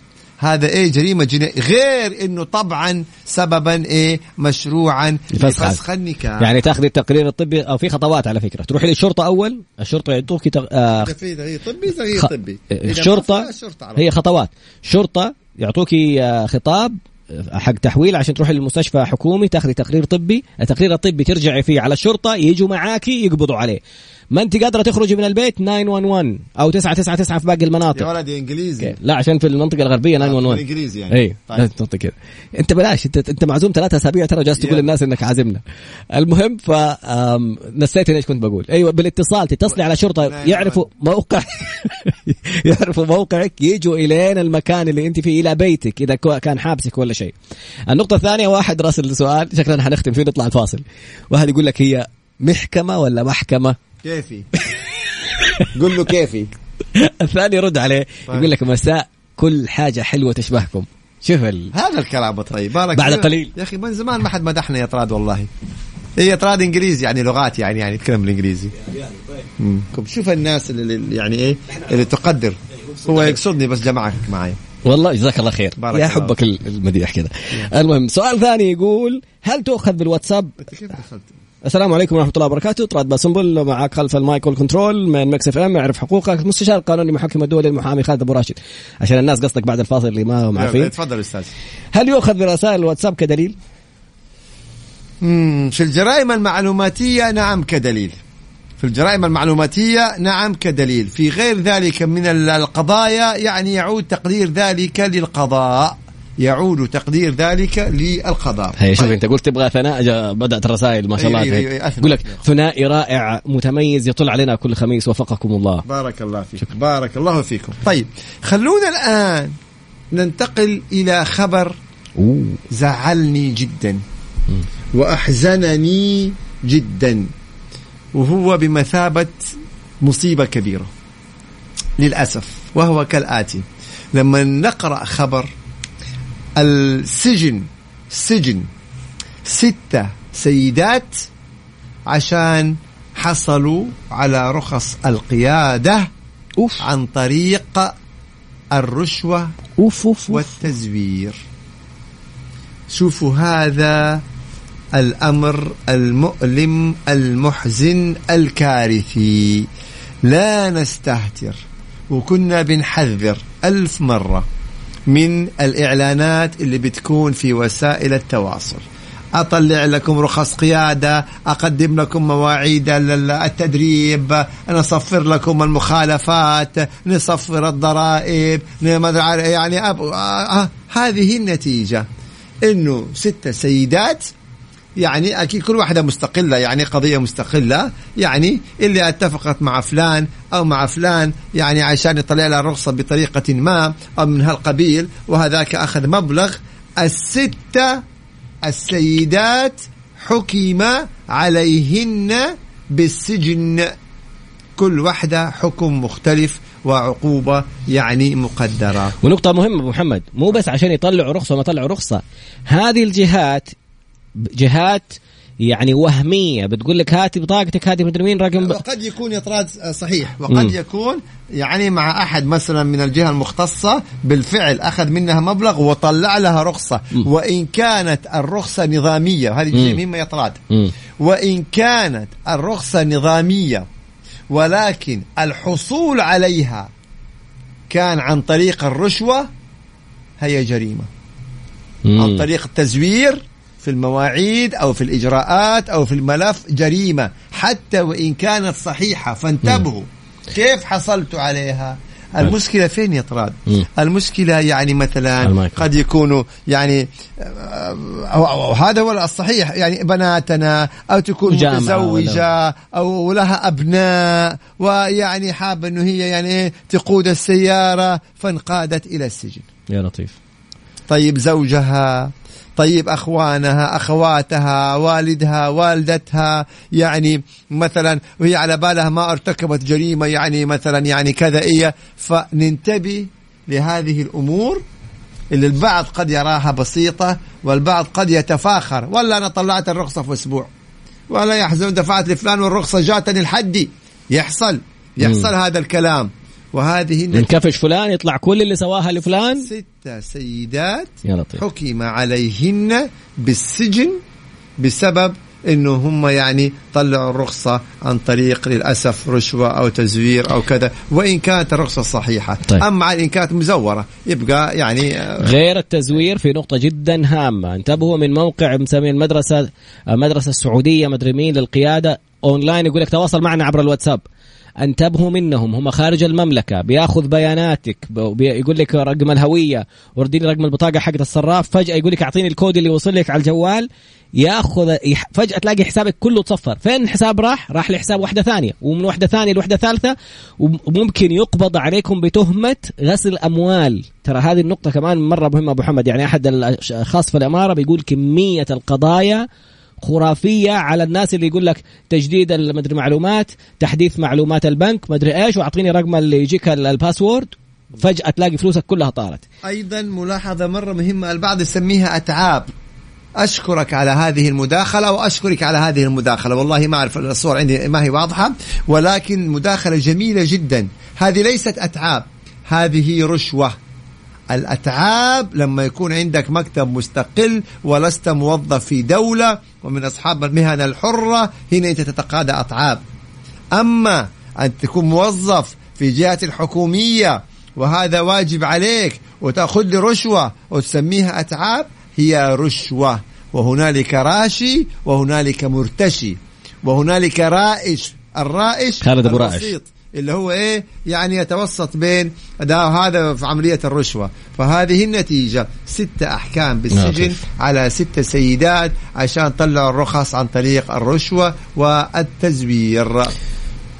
هذا إيه جريمة جنائيه غير إنه طبعا سببا إيه مشروعا لفسخ لفسخ النكاح. يعني تاخذي التقرير الطبي أو في خطوات على فكرة. تروحي للشرطة أول؟ الشرطة يعطوك تق... آه تغيير طبي تغيير خ... طبي. الشرطة على هي خطوات. شرطة يعطوكي آه، خطاب آه، حق تحويل عشان تروحي للمستشفى حكومي تاخذي تقرير طبي. التقرير الطبي ترجعي فيه على الشرطة يجوا معاكي يقبضوا عليه. ما انت قادرة تخرجي من البيت؟ 911 أو 999 في باقي يا المناطق ولدي إنجليزي. لا عشان في المنطقة الغربية 911 بالإنجليزي يعني. اي طيب. تنطق كذا أنت بلاش أنت أنت معزوم ثلاثة أسابيع ترى جالس تقول يا. للناس إنك عازمنا. المهم ف نسيت إيش كنت بقول. أيوه بالاتصال تتصلي على شرطة يعرفوا موقع يعرفوا موقعك يجوا إلين المكان اللي أنت فيه إلى بيتك إذا كان حابسك ولا شيء. النقطة الثانية واحد راسل سؤال. شكلنا حنختم فيه نطلع الفاصل. واحد يقول لك هي محكمة ولا محكمة؟ كيفي؟ قل له كيفي. الثاني يرد عليه طيب. يقول لك مساء كل حاجة حلوة تشبهكم. شوف ال... هذا الكلام الطيب بارك بعد. قليل. يا أخي من زمان ما حد مدحنا يا طراد والله. هي طراد إنجليزي يعني لغات يعني يعني يتكلم بالإنجليزي. طب شوف الناس اللي يعني إيه اللي تقدر. هو يقصدني بس جمعك معي. والله جزاك الله خير. بارك يا الله حبك ال- المديح كذا المهم سؤال ثاني يقول هل تؤخذ بالواتساب؟ كيف دخلت؟ السلام عليكم ورحمة الله وبركاته. طراد باسنبل معك خلف ال mic وال control من مكس اف ام. اعرف حقوقك. مستشار القانوني محكم الدولي المحامي خالد أبو راشد. عشان الناس قصدك بعد الفاصل اللي ما هم عارفين تفضل أستاذ. هل يؤخذ برسائل الواتساب كدليل؟ في الجرائم المعلوماتية نعم كدليل. في الجرائم المعلوماتية نعم كدليل. في غير ذلك من ال- القضايا يعني يعود تقدير ذلك للقضاء. يعود تقدير ذلك للقضاء هي شوف طيب. أنت قلت تبغى ثناء بدأت الرسائل ما شاء الله هيك. أي- أثنى. يقول لك ثنائي رائع متميز يطل علينا كل خميس وفقكم الله بارك الله فيك بارك الله فيكم طيب خلونا الآن ننتقل إلى خبر أوه. زعلني جدا وأحزنني جدا وهو بمثابة مصيبة كبيرة للأسف وهو كالآتي لما نقرأ خبر السجن سجن. ستة سيدات عشان حصلوا على رخص القيادة أوف. عن طريق الرشوة أوف, أوف. والتزوير. شوفوا هذا الأمر المؤلم المحزن الكارثي. لا نستهتر وكنا بنحذر ألف مرة. من الإعلانات اللي بتكون في وسائل التواصل. أطلع لكم رخص قيادة أقدم لكم مواعيد التدريب نصفر لكم المخالفات نصفر الضرائب يعني أب... آه هذه النتيجة. إنه ستة سيدات يعني أكيد كل واحدة مستقلة يعني قضية مستقلة. يعني اللي اتفقت مع فلان أو مع فلان يعني عشان يطلع لها الرخصه بطريقة ما أو من هالقبيل وهذاك أخذ مبلغ. الستة السيدات حكم عليهن بالسجن. كل واحدة حكم مختلف وعقوبة يعني مقدرة. ونقطة مهمة أبو محمد مو بس عشان يطلعوا رخصة وما يطلعوا رخصة هذه الجهات جهات يعني وهمية. بتقول لك هاتي بطاقتك هاتي مدري مين رقم وقد يكون إطراد صحيح. وقد م. يكون يعني مع أحد مثلا من الجهة المختصة بالفعل أخذ منها مبلغ وطلع لها رخصة. م. وإن كانت الرخصة نظامية هذه مهمه يا اطراد وإن كانت الرخصة نظامية ولكن الحصول عليها كان عن طريق الرشوة هي جريمة. م. عن طريق التزوير في المواعيد أو في الإجراءات أو في الملف جريمة حتى وإن كانت صحيحة فانتبهوا. كيف حصلت عليها؟ المشكلة فين يا طراد؟ المشكلة يعني مثلا قد يكونوا يعني أو, أو هذا هو الصحيح يعني بناتنا أو تكون متزوجة أو لها أبناء ويعني حابة أنه هي يعني تقود السيارة فانقادت إلى السجن. يا لطيف. طيب زوجها؟ طيب أخوانها أخواتها والدها والدتها يعني مثلا وهي على بالها ما ارتكبت جريمة يعني مثلا يعني كذا إيه. فننتبه لهذه الأمور اللي البعض قد يراها بسيطة والبعض قد يتفاخر. ولا أنا طلعت الرخصة في أسبوع. ولا يحزن دفعت لفلان والرخصة جاتني الحدي. يحصل يحصل هذا الكلام. وهذه كفش فلان يطلع كل اللي سواها لفلان ستة سيدات يا لطيف. حكم عليهن بالسجن بسبب إنه هم يعني طلعوا الرخصة عن طريق للأسف رشوة أو تزوير أو كذا وإن كانت الرخصة صحيحة طيب. أما إن كانت مزورة يبقى يعني آه، غير التزوير في نقطة جدا هامة انتبهوا من موقع مسمين المدرسة المدرسة السعودية مدري مين للقيادة أونلاين يقول لك تواصل معنا عبر الواتساب انتبهوا منهم. هم خارج المملكة. بيأخذ بياناتك. يقول لك رقم الهوية. ورديني رقم البطاقة حقت الصراف. فجأة يقول لك أعطيني الكود اللي وصل لك على الجوال. يأخذ فجأة تلاقي حسابك كله تصفر. فين الحساب راح؟ راح لحساب واحدة ثانية. ومن واحدة ثانية لواحدة ثالثة. وممكن يقبض عليكم بتهمة غسل أموال. ترى هذه النقطة كمان مرة مهمة أبو محمد يعني أحد الاشخاص في الإمارة بيقول كمية القضايا خرافية على الناس اللي يقول لك تجديد المدري معلومات تحديث معلومات البنك مدري إيش واعطيني رقم اللي يجيك الباسورد فجأة تلاقي فلوسك كلها طارت. أيضا ملاحظة مرة مهمة البعض يسميها أتعاب. أشكرك على هذه المداخلة وأشكرك على هذه المداخلة. والله ما أعرف الصور عندي ما هي واضحة ولكن مداخلة جميلة جدا. هذه ليست أتعاب هذه رشوة. الأتعاب لما يكون عندك مكتب مستقل ولست موظف في دولة ومن أصحاب المهن الحرة هنا أنت تتقاضى أتعاب أما أن تكون موظف في جهة الحكومية وهذا واجب عليك وتأخذ لي رشوة وتسميها أتعاب هي رشوة. وهنالك راشي وهنالك مرتشي. وهنالك رائش الرائش خالد أبو رائش اللي هو إيه؟ يعني يتوسط بين ده هذا في عملية الرشوة. فهذه النتيجة. ستة أحكام بالسجن على ستة سيدات عشان طلعوا الرخص عن طريق الرشوة والتزوير.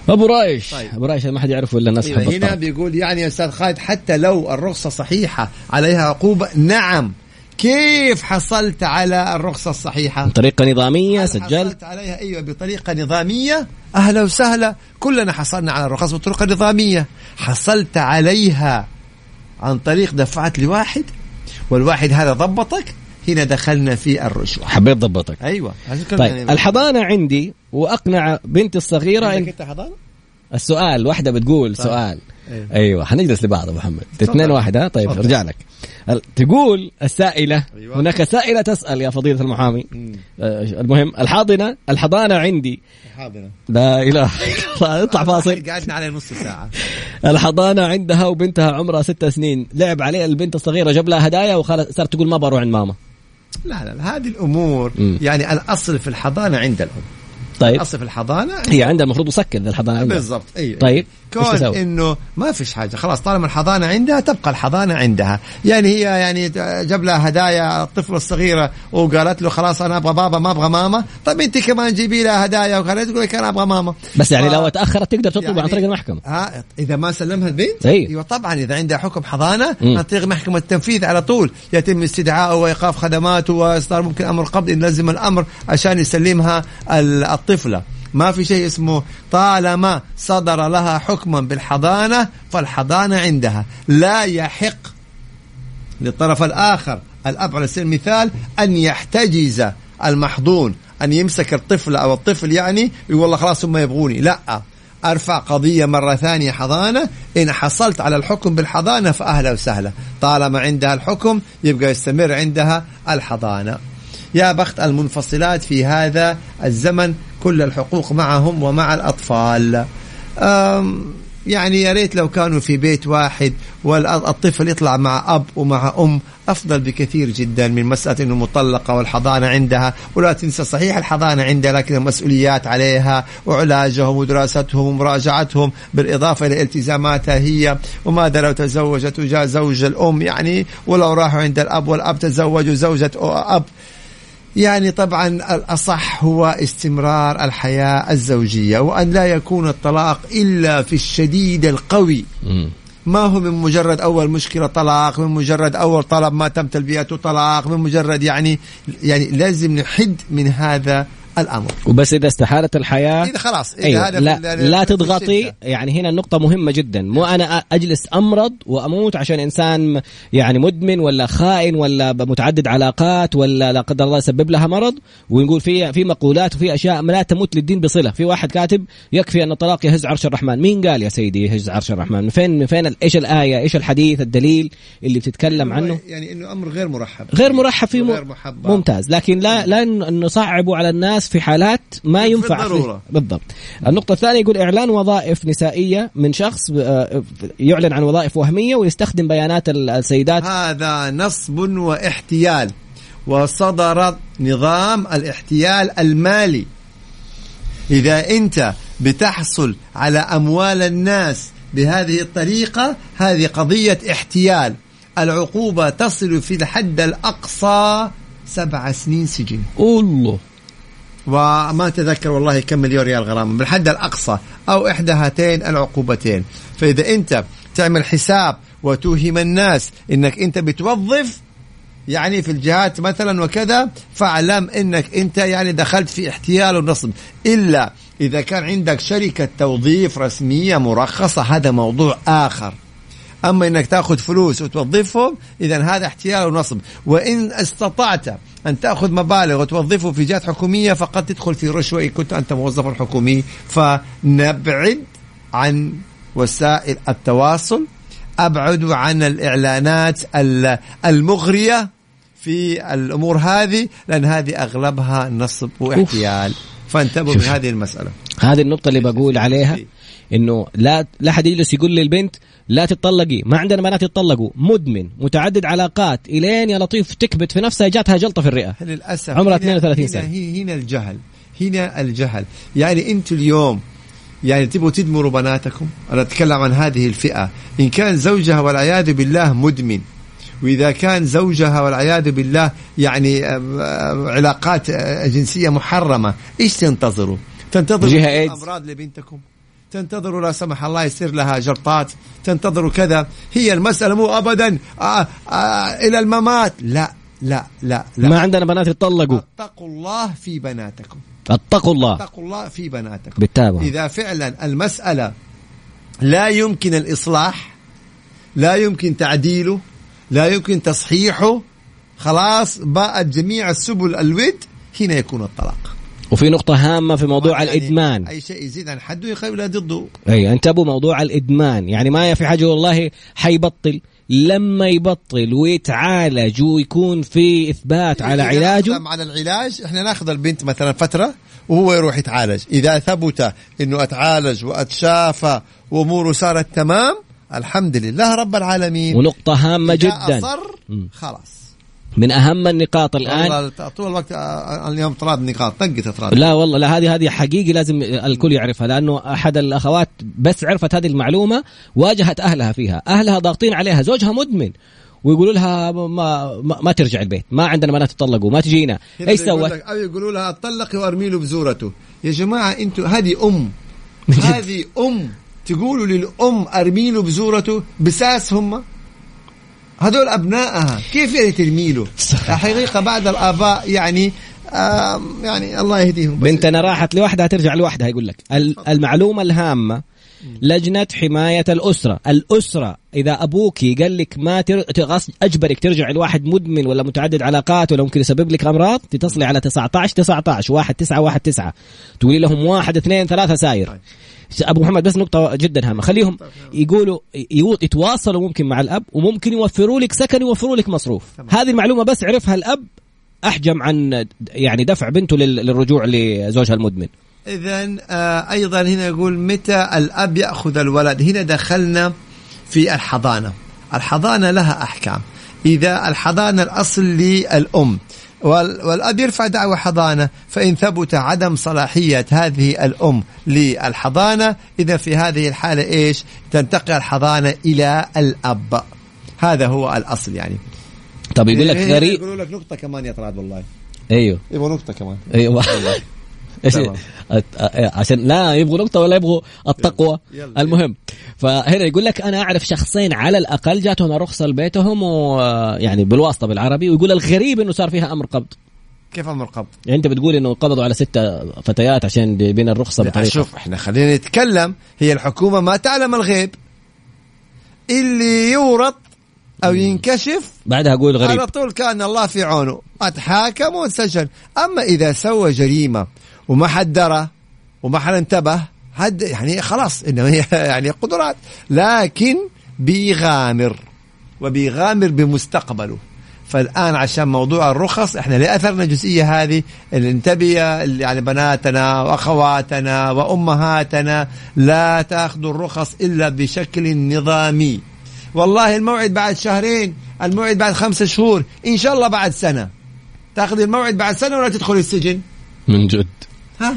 أبو رايش طيب. أبو رايش ما حد يعرفه الا الناس هنا بيقول يعني يا أستاذ خالد حتى لو الرخصة صحيحة عليها عقوبة نعم. كيف حصلت على الرخصة الصحيحة؟ بطريقة نظامية سجلت حصلت عليها؟ أيوة بطريقة نظامية. أهلا وسهلا. كلنا حصلنا على الرخص بطريقة نظامية. حصلت عليها عن طريق دفعت لواحد والواحد هذا ضبطك. هنا دخلنا في الرشوة. حبيت ضبطك. أيوة. طيب يعني الحضانة عندي وأقنع بنتي الصغيرة إن... أنت حضانة؟ السؤال واحدة بتقول طيب. سؤال. أيوه, أيوة. حنجلس لبعض أبو محمد. اثنين واحد ها؟ طيب ارجع لك. تقول السائلة أيوة. هناك سائلة تسأل يا فضيلة المحامي. آه المهم الحاضنة الحضانة عندي. الحاضنة. لا إله اطلع فاصل. قعدنا عليه نص ساعة. الحضانة عندها وبنتها عمرها ست سنين. لعب عليه البنت الصغيرة جاب لها هدايا وصارت تقول ما بروح عند ماما. لا لا هذه الأمور م. يعني الأصل في الحضانة عند الأم. طيب. اصل في الحضانة هي عندها المفروض مسكن الحضانه عندها. بالضبط. أيوه. طيب. كون إنه ما فيش حاجة. خلاص طالما الحضانة عندها تبقى الحضانة عندها. يعني هي يعني جاب لها هدايا الطفله الصغيرة وقالت له خلاص أنا أبغى بابا ما أبغى ماما. طيب أنت كمان جيبي لها هدايا وقالت تقول لك أنا أبغى ماما. بس يعني ف... لو تاخرت تقدر تطلب يعني عن طريق المحكمة. ها إذا ما سلمها البنت. أيوه طبعا إذا عندها حكم حضانة عن طريق محكمة التنفيذ على طول. يتم استدعائه وإيقاف خدماته وإصدار ممكن أمر قبض إن لزم الأمر عشان يسلمها الطفلة. ما في شيء اسمه طالما صدر لها حكما بالحضانة فالحضانة عندها. لا يحق للطرف الآخر الأب على سبيل المثال أن يحتجز المحضون أن يمسك الطفل أو الطفل يعني يقول والله خلاص هم يبغوني. لا أرفع قضية مرة ثانية حضانة إن حصلت على الحكم بالحضانة فأهلا وسهلا. طالما عندها الحكم يبقى يستمر عندها الحضانة. يا بخت المنفصلات في هذا الزمن كل الحقوق معهم ومع الأطفال. يعني يا ريت لو كانوا في بيت واحد والطفل يطلع مع أب ومع أم أفضل بكثير جدا من مسألة إنه مطلقة والحضانة عندها. ولا تنسى صحيح الحضانة عندها لكن المسؤوليات عليها وعلاجهم ودراستهم ومراجعتهم بالإضافة إلى التزاماتها هي. وماذا لو تزوجت وجاء زوج الأم؟ يعني ولو راحوا عند الأب والأب تزوجوا زوجة أب يعني طبعا الأصح هو استمرار الحياة الزوجية وأن لا يكون الطلاق إلا في الشديد القوي. ما هو من مجرد أول مشكلة طلاق من مجرد أول طلب ما تم تلبيته طلاق من مجرد يعني يعني لازم نحد من هذا الأمر. وبس إذا استحالت الحياة إذا خلاص إذا أيوة. هذا لا, لا تضغطي. يعني هنا النقطة مهمة جدا. مو أنا أجلس أمرض وأموت عشان إنسان يعني مدمن ولا خائن ولا متعدد علاقات ولا لا قدر الله يسبب لها مرض. ونقول في في مقولات وفي أشياء لا تموت للدين بصلة. في واحد كاتب يكفي أن الطلاق يهز عرش الرحمن. مين قال يا سيدي يهز عرش الرحمن؟ فين فين إيش الآية؟ إيش الحديث الدليل اللي بتتكلم عنه؟ يعني إنه أمر غير مرحب. غير مرحب فيه غير محبب. ممتاز. لكن لا لا نصعبه على الناس الناس في حالات ما ينفع بالضرورة. فيه. بالضبط. النقطة الثانية يقول إعلان وظائف نسائية من شخص آه، يعلن عن وظائف وهمية ويستخدم بيانات السيدات. هذا نصب واحتيال. وصدر نظام الاحتيال المالي. إذا أنت بتحصل على أموال الناس بهذه الطريقة هذه قضية احتيال. العقوبة تصل في الحد الأقصى سبع سنين سجن. الله. وما تذكر والله كم مليون ريال غرامة بالحد الأقصى أو إحدى هاتين العقوبتين. فإذا أنت تعمل حساب وتوهم الناس إنك أنت بتوظف يعني في الجهات مثلا وكذا فاعلم إنك أنت يعني دخلت في احتيال ونصب إلا إذا كان عندك شركة توظيف رسمية مرخصة هذا موضوع آخر. أما إنك تأخذ فلوس وتوظفهم اذا هذا احتيال ونصب وإن استطعت أن تأخذ مبالغ وتوظفه في جهات حكومية فقد تدخل في رشوة إن كنت أنت موظف حكومي. فنبعد عن وسائل التواصل. ابعدوا عن الإعلانات المغرية في الأمور هذه لأن هذه أغلبها نصب واحتيال. فانتبهوا من هذه المسألة. هذه النقطة اللي بقول عليها إنه لا لا حد يجلس يقول للبنت لا تتطلقي. ما عندنا بنات يتطلقوا مدمن متعدد علاقات إلين يا لطيف تكبت في نفسها جاتها جلطة في الرئة. للأسف عمرها 32 سنة. هنا, هنا الجهل. هنا الجهل. يعني أنتم اليوم يعني تبغوا تدمروا بناتكم؟ أنا أتكلم عن هذه الفئة. إن كان زوجها والعياذ بالله مدمن وإذا كان زوجها والعياذ بالله يعني علاقات جنسية محرمة إيش تنتظروا؟ تنتظروا أمراض لبنتكم؟ تنتظروا لا سمح الله يصير لها جلطات تنتظروا كذا. هي المسألة مو أبدا آآ آآ إلى الممات. لا لا لا لا. ما عندنا بنات يطلقوا اتقوا الله في بناتكم. اتقوا الله. اتقوا الله في بناتكم. بالتابع إذا فعلا المسألة لا يمكن الإصلاح لا يمكن تعديله لا يمكن تصحيحه خلاص باءت جميع السبل الود هنا يكون الطلاق. وفي نقطة هامة في موضوع يعني الإدمان. أي شيء يزيد عن حده يقابل ضده أي انتبهوا موضوع الإدمان. يعني ما في حاجة والله حيبطل. لما يبطل ويتعالج ويكون في إثبات على علاجه. على العلاج إحنا ناخذ البنت مثلا فترة وهو يروح يتعالج. إذا ثبت إنه أتعالج وأتشافى وأموره صارت تمام الحمد لله رب العالمين. ونقطة هامة إذا جدا. مم. خلاص. من أهم النقاط والله طول الوقت اليوم طراد نقاط طقت طراد لا والله لا هذه هذه حقيقي لازم الكل يعرفها لأنه أحد الأخوات بس عرفت هذه المعلومة واجهت أهلها فيها، أهلها ضاغطين عليها، زوجها مدمن ويقولوا لها ما ما, ما ترجع البيت، ما عندنا بنات تطلقوا، ما تجينا، إيش سوت؟ أو يقولوا لها طلقي وارمي له بزورته. يا جماعة أنتم هذه أم. هذه أم. تقولوا للأم أرمي له بزورته بساس هم؟ هذول ابنائها كيف يعني ترمي له حقيقه بعد الآباء يعني يعني الله يهديهم. بنتنا راحت لوحدها ترجع لوحدها يقول لك. ال- المعلومة الهامة لجنة حماية الأسرة. الأسرة إذا أبوك قال لك ما تر... تغص- أجبرك ترجع لواحد مدمن ولا متعدد علاقات ولا ممكن يسبب لك أمراض تتصلي على 19 19 واحد تسعة واحد تسعة. تقولي لهم واحد اثنين ثلاثة ساير. أبو محمد بس نقطة جدا هامة. خليهم يقولوا يتواصلوا ممكن مع الأب وممكن يوفروا لك سكن يوفروا لك مصروف. تمام. هذه المعلومة بس عرفها الأب أحجم عن يعني دفع بنته لل- للرجوع لزوجها المدمن. اذا آه أيضا هنا يقول متى الأب يأخذ الولد؟ هنا دخلنا في الحضانة. الحضانة لها أحكام. إذا الحضانة الأصل للأم وال- والأب يرفع دعوى حضانة فإن ثبت عدم صلاحية هذه الأم للحضانة إذا في هذه الحالة إيش؟ تنتقل الحضانة إلى الأب. هذا هو الأصل يعني. طب يقول لك هنا غريب يقولوا لك نقطة كمان يا طراد والله. أيوه. يبغى نقطه كمان. أيوه. إيش؟ أ- عشان لا يبغوا نقطة ولا يبغوا التقوى. يلا. المهم فهنا يقول لك أنا أعرف شخصين على الأقل جاتهم الرخصه لبيتهم ويعني بالواسطة بالعربي ويقول الغريب إنه صار فيها أمر قبض. كيف أمر قبض؟ يعني أنت بتقول إنه قبضوا على ستة فتيات عشان بين الرخصة بطريقة. شوف إحنا خلينا نتكلم. هي الحكومة ما تعلم الغيب. اللي يورط أو ينكشف بعدها أقول غريب. على طول كأن الله في عونه. أتحاكم وانسجن. أما إذا سوى جريمة وما حد درى وما حد انتبه حد يعني خلاص إنه هي يعني قدرات. لكن بيغامر وبيغامر بمستقبله. فالآن عشان موضوع الرخص إحنا لأثرنا الجزئيه هذه اللي انتبه يعني بناتنا وأخواتنا وأمهاتنا لا تأخذوا الرخص إلا بشكل نظامي. والله الموعد بعد شهرين الموعد بعد خمسة شهور إن شاء الله بعد سنة. تأخذ الموعد بعد سنة ولا تدخل السجن؟ من جد. ها؟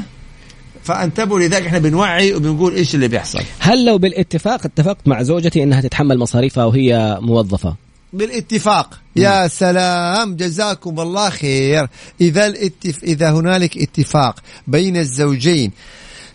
فأنتبهوا لذلك إحنا بنوعي وبنقول إيش اللي بيحصل. هل لو بالاتفاق اتفقت مع زوجتي إنها تتحمل مصاريفها وهي موظفة؟ بالاتفاق. يا سلام جزاكم الله خير. إذا الاتف... إذا هنالك اتفاق بين الزوجين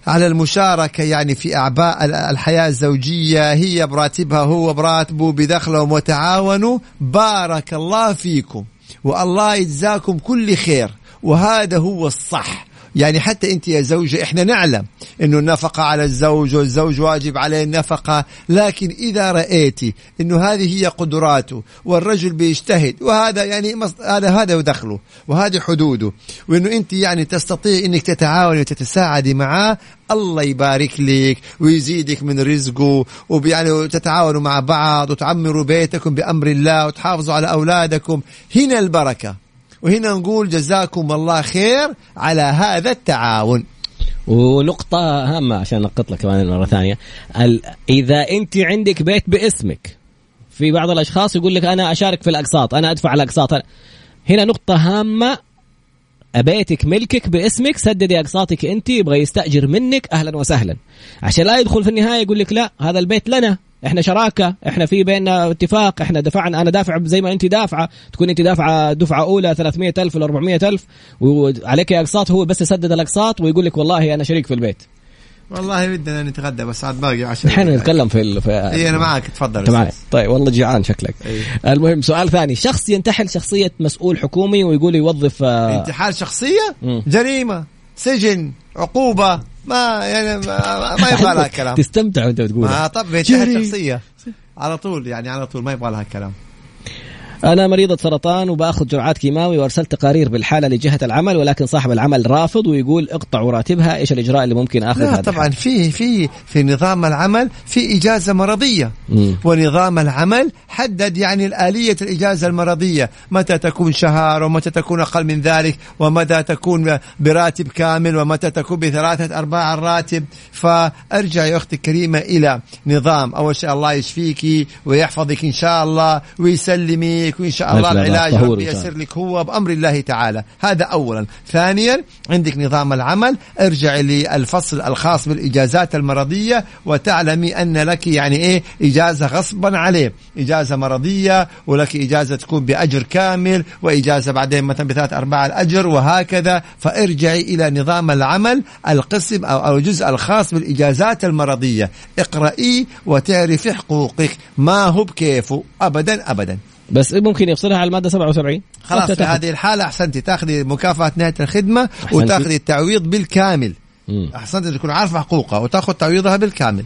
على المشاركة يعني في أعباء ال- الحياة الزوجية هي براتبها هو براتبه بدخلهم وتعاونوا بارك الله فيكم. والله يجزاكم كل خير. وهذا هو الصح. يعني حتى انت يا زوجة إحنا نعلم إنه النفقة على الزوج والزوج واجب عليه النفقة لكن إذا رأيتي إنه هذه هي قدراته والرجل بيجتهد وهذا يعني هذا هذا دخله وهذه حدوده وإنه أنت يعني تستطيع إنك تتعاوني وتتساعدي معاه الله يبارك لك ويزيدك من رزقه ويعني تتعاونوا مع بعض وتعمروا بيتكم بأمر الله وتحافظوا على أولادكم. هنا البركة. وهنا نقول جزاكم الله خير على هذا التعاون ونقطة هامة عشان نقط لك كمان مرة ثانية. إذا أنت عندك بيت باسمك في بعض الأشخاص يقول لك أنا أشارك في الأقساط أنا أدفع الأقساط. هنا نقطة هامة بيتك ملكك باسمك سددي أقساطك أنت يبغى يستأجر منك أهلا وسهلا عشان لا يدخل في النهاية يقول لك لا هذا البيت لنا إحنا شراكة إحنا في بيننا اتفاق إحنا دفعنا أنا دافع زي ما انت دافعة تكون انت دافعة دفعة أولى 300000 ولا 400000 وعليك اقساط هو بس يسدد الأقساط ويقول لك والله أنا شريك في البيت. والله ودنا نتغدى بس عاد باقي عشان نحن نتكلم في ال... في اي أنا معك تفضل أستاذ. طيب والله جيعان شكلك. أي. المهم سؤال ثاني. شخص ينتحل شخصية مسؤول حكومي ويقول يوظف آه، انتحال شخصية؟ مم. جريمة. سجن عقوبة ما يعني ما, ما يبغى لها كلام. تستمتع وأنت بتقولها. طب انتحال جري. شخصية. على طول يعني على طول ما يبغى لها كلام. أنا مريضه سرطان وبأخذ جرعات كيماوي وأرسلت تقارير بالحالة لجهة العمل ولكن صاحب العمل رافض ويقول اقطعوا راتبها إيش الإجراء اللي ممكن اخذه لا طبعا في في في نظام العمل في إجازة مرضية. مم. ونظام العمل حدد يعني الاليه الإجازة المرضية. متى تكون شهر ومتى تكون أقل من ذلك ومتى تكون براتب كامل ومتى تكون بثلاثة أرباع الراتب. فأرجع يا أختي الكريمة إلى نظام. أول شيء الله يشفيك ويحفظك إن شاء الله ويسلمك. وان شاء الله العلاج ربي ييسر لك هو بأمر الله تعالى. هذا اولا. ثانيا عندك نظام العمل. ارجع للفصل الخاص بالإجازات المرضية وتعلمي أن لك يعني إيه إجازة غصبا عليه. إجازة مرضية ولك إجازة تكون بأجر كامل وإجازة بعدين مثلا بثلاث أرباع الأجر وهكذا. فارجعي إلى نظام العمل القسم أو الجزء الخاص بالإجازات المرضية. اقرأي وتعرفي حقوقك. ما هو بكيفه؟ ابدا ابدا. بس ممكن يفصلها على المادة 77 خلاص في هذه الحالة أحسنتي تاخذي مكافأة نهاية الخدمة وتاخذي التعويض بالكامل. أحسنتي تكون عارفة حقوقها وتاخذ تعويضها بالكامل.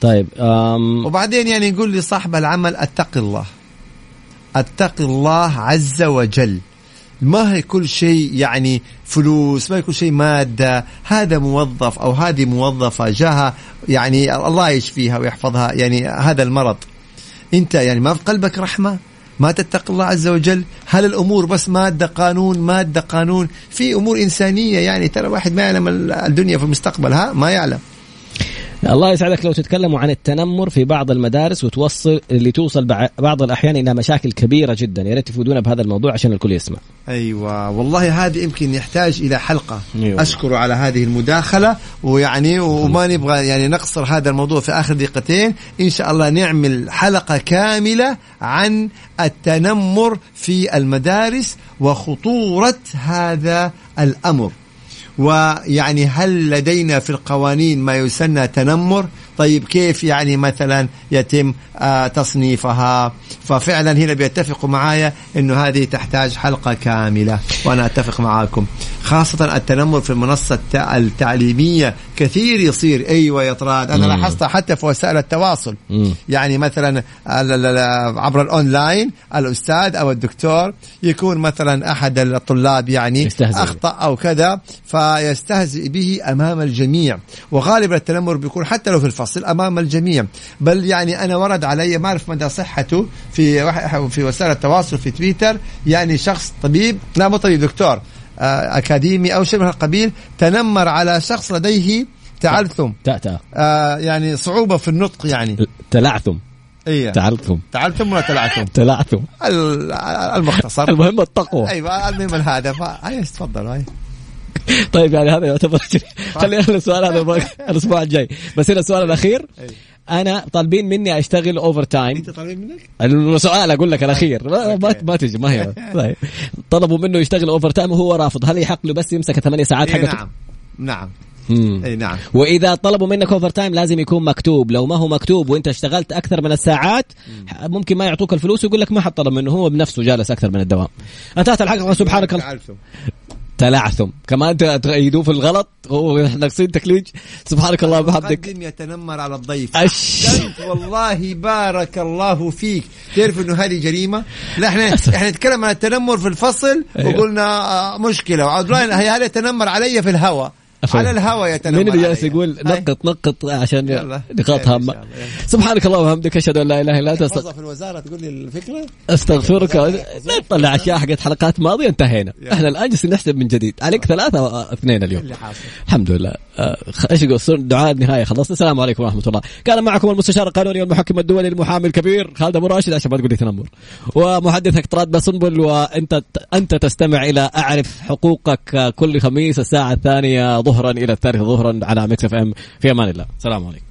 طيب أم... وبعدين يعني يقول لي صاحب العمل اتق الله. اتق الله عز وجل. ما هي كل شيء يعني فلوس ما هي كل شيء مادة. هذا موظف أو هذه موظفة جاها يعني الله يشفيها ويحفظها يعني هذا المرض. أنت يعني ما في قلبك رحمة؟ ما تتقي الله عز وجل؟ هل الأمور بس مادة قانون مادة قانون؟ في أمور إنسانية يعني ترى واحد ما يعلم الدنيا في المستقبل ها؟ ما يعلم. الله يسعدك لو تتكلموا عن التنمر في بعض المدارس وتوصل اللي توصل بعض الأحيان إلى مشاكل كبيرة جدا. يا ريت تفيدونا بهذا الموضوع عشان الكل يسمع. أيوه. والله هذه يمكن يحتاج إلى حلقة. أيوة. أشكر على هذه المداخلة. ويعني وما نبغى يعني نقصر هذا الموضوع في آخر دقيقتين. إن شاء الله نعمل حلقة كاملة عن التنمر في المدارس وخطورة هذا الأمر. ويعني هل لدينا في القوانين ما يسمى تنمر؟ طيب كيف يعني مثلا يتم آه تصنيفها؟ ففعلا هنا بيتفقوا معايا إنه هذه تحتاج حلقة كاملة وأنا أتفق معاكم. خاصة التنمر في المنصة التعليمية كثير يصير. أيوه يا طراد أنا لاحظتها حتى في وسائل التواصل. مم. يعني مثلا عبر الأونلاين الأستاذ أو الدكتور يكون مثلا أحد الطلاب يعني يستهزئ. أخطأ أو كذا فيستهزئ به أمام الجميع. وغالبا التنمر بيكون حتى لو في الفصل الفصل أمام الجميع. بل يعني أنا ورد علي ما أعرف مدى صحته في في وسائل التواصل في تويتر. يعني شخص طبيب لا مو طبيب دكتور. آه، أكاديمي أو شيء من القبيل تنمر على شخص لديه تعلثم. تأتأ آه يعني صعوبة في النطق يعني. تلعثم. إيه. تعلثم. تعلثم ولا تلعثم؟ تلعثم. المختصر. المهم التقوى. أيوه المهم هذا هاي تفضل هاي. طيب يعني هذا يعتبر خلينا السؤال هذا الأسبوع الجاي. بس هنا السؤال الأخير. أنا طالبين مني أشتغل overtime أنت طالبين منك؟ السؤال أقول لك الأخير. ما, ما تجي ما هي. طيب. طلبوا منه يشتغل overtime وهو رافض. هل يحق له بس يمسك ثمانية ساعات إيه نعم. نعم. اي نعم. وإذا طلبوا منك overtime لازم يكون مكتوب. لو ما هو مكتوب وأنت اشتغلت أكثر من الساعات ممكن ما يعطوك الفلوس ويقول لك ما حد طلب منه. هو بنفسه جالس أكثر من الدوام. انتهت الحلقة سبحانك الله. تلعثم كمان تأيدوه في الغلط. هو ناقصين تكليج. سبحانك الله وبحمدك. يتنمر على الضيف. أش... والله بارك الله فيك. تعرف إنه هذه جريمة؟ لا إحنا إحنا نتكلم عن التنمر في الفصل أيوه. وقلنا آه، مشكلة. وعاد هذا يتنمر علي في الهواء. على الهواء يتنمر مين اللي جالس يقول نقط نقط عشان نقاط هامة. سبحانك اللهم وبحمدك أشهد أن لا إله إلا أنت في الوزارة تقول لي الفكرة؟ أستغفرك. نطلع اشياء حقت حلقات ماضية انتهينا. إحنا الآن جالسين نحسب من جديد. عليك ثلاثة اثنين اليوم. الحمد لله. آه، إيش يقول؟ دعاء النهاية خلصنا. السلام عليكم ورحمة الله. كان معكم المستشار القانوني والمحكم الدولي المحامي الكبير خالد أبو راشد عشان ما تقول لي تنمر. ومحدثك طراد باسنبل وانت أنت تستمع إلى أعرف حقوقك كل خميس الساعة الثانية ظهرا إلى الثالثة ظهرا على مكس إف إم. في أمان الله. السلام عليكم.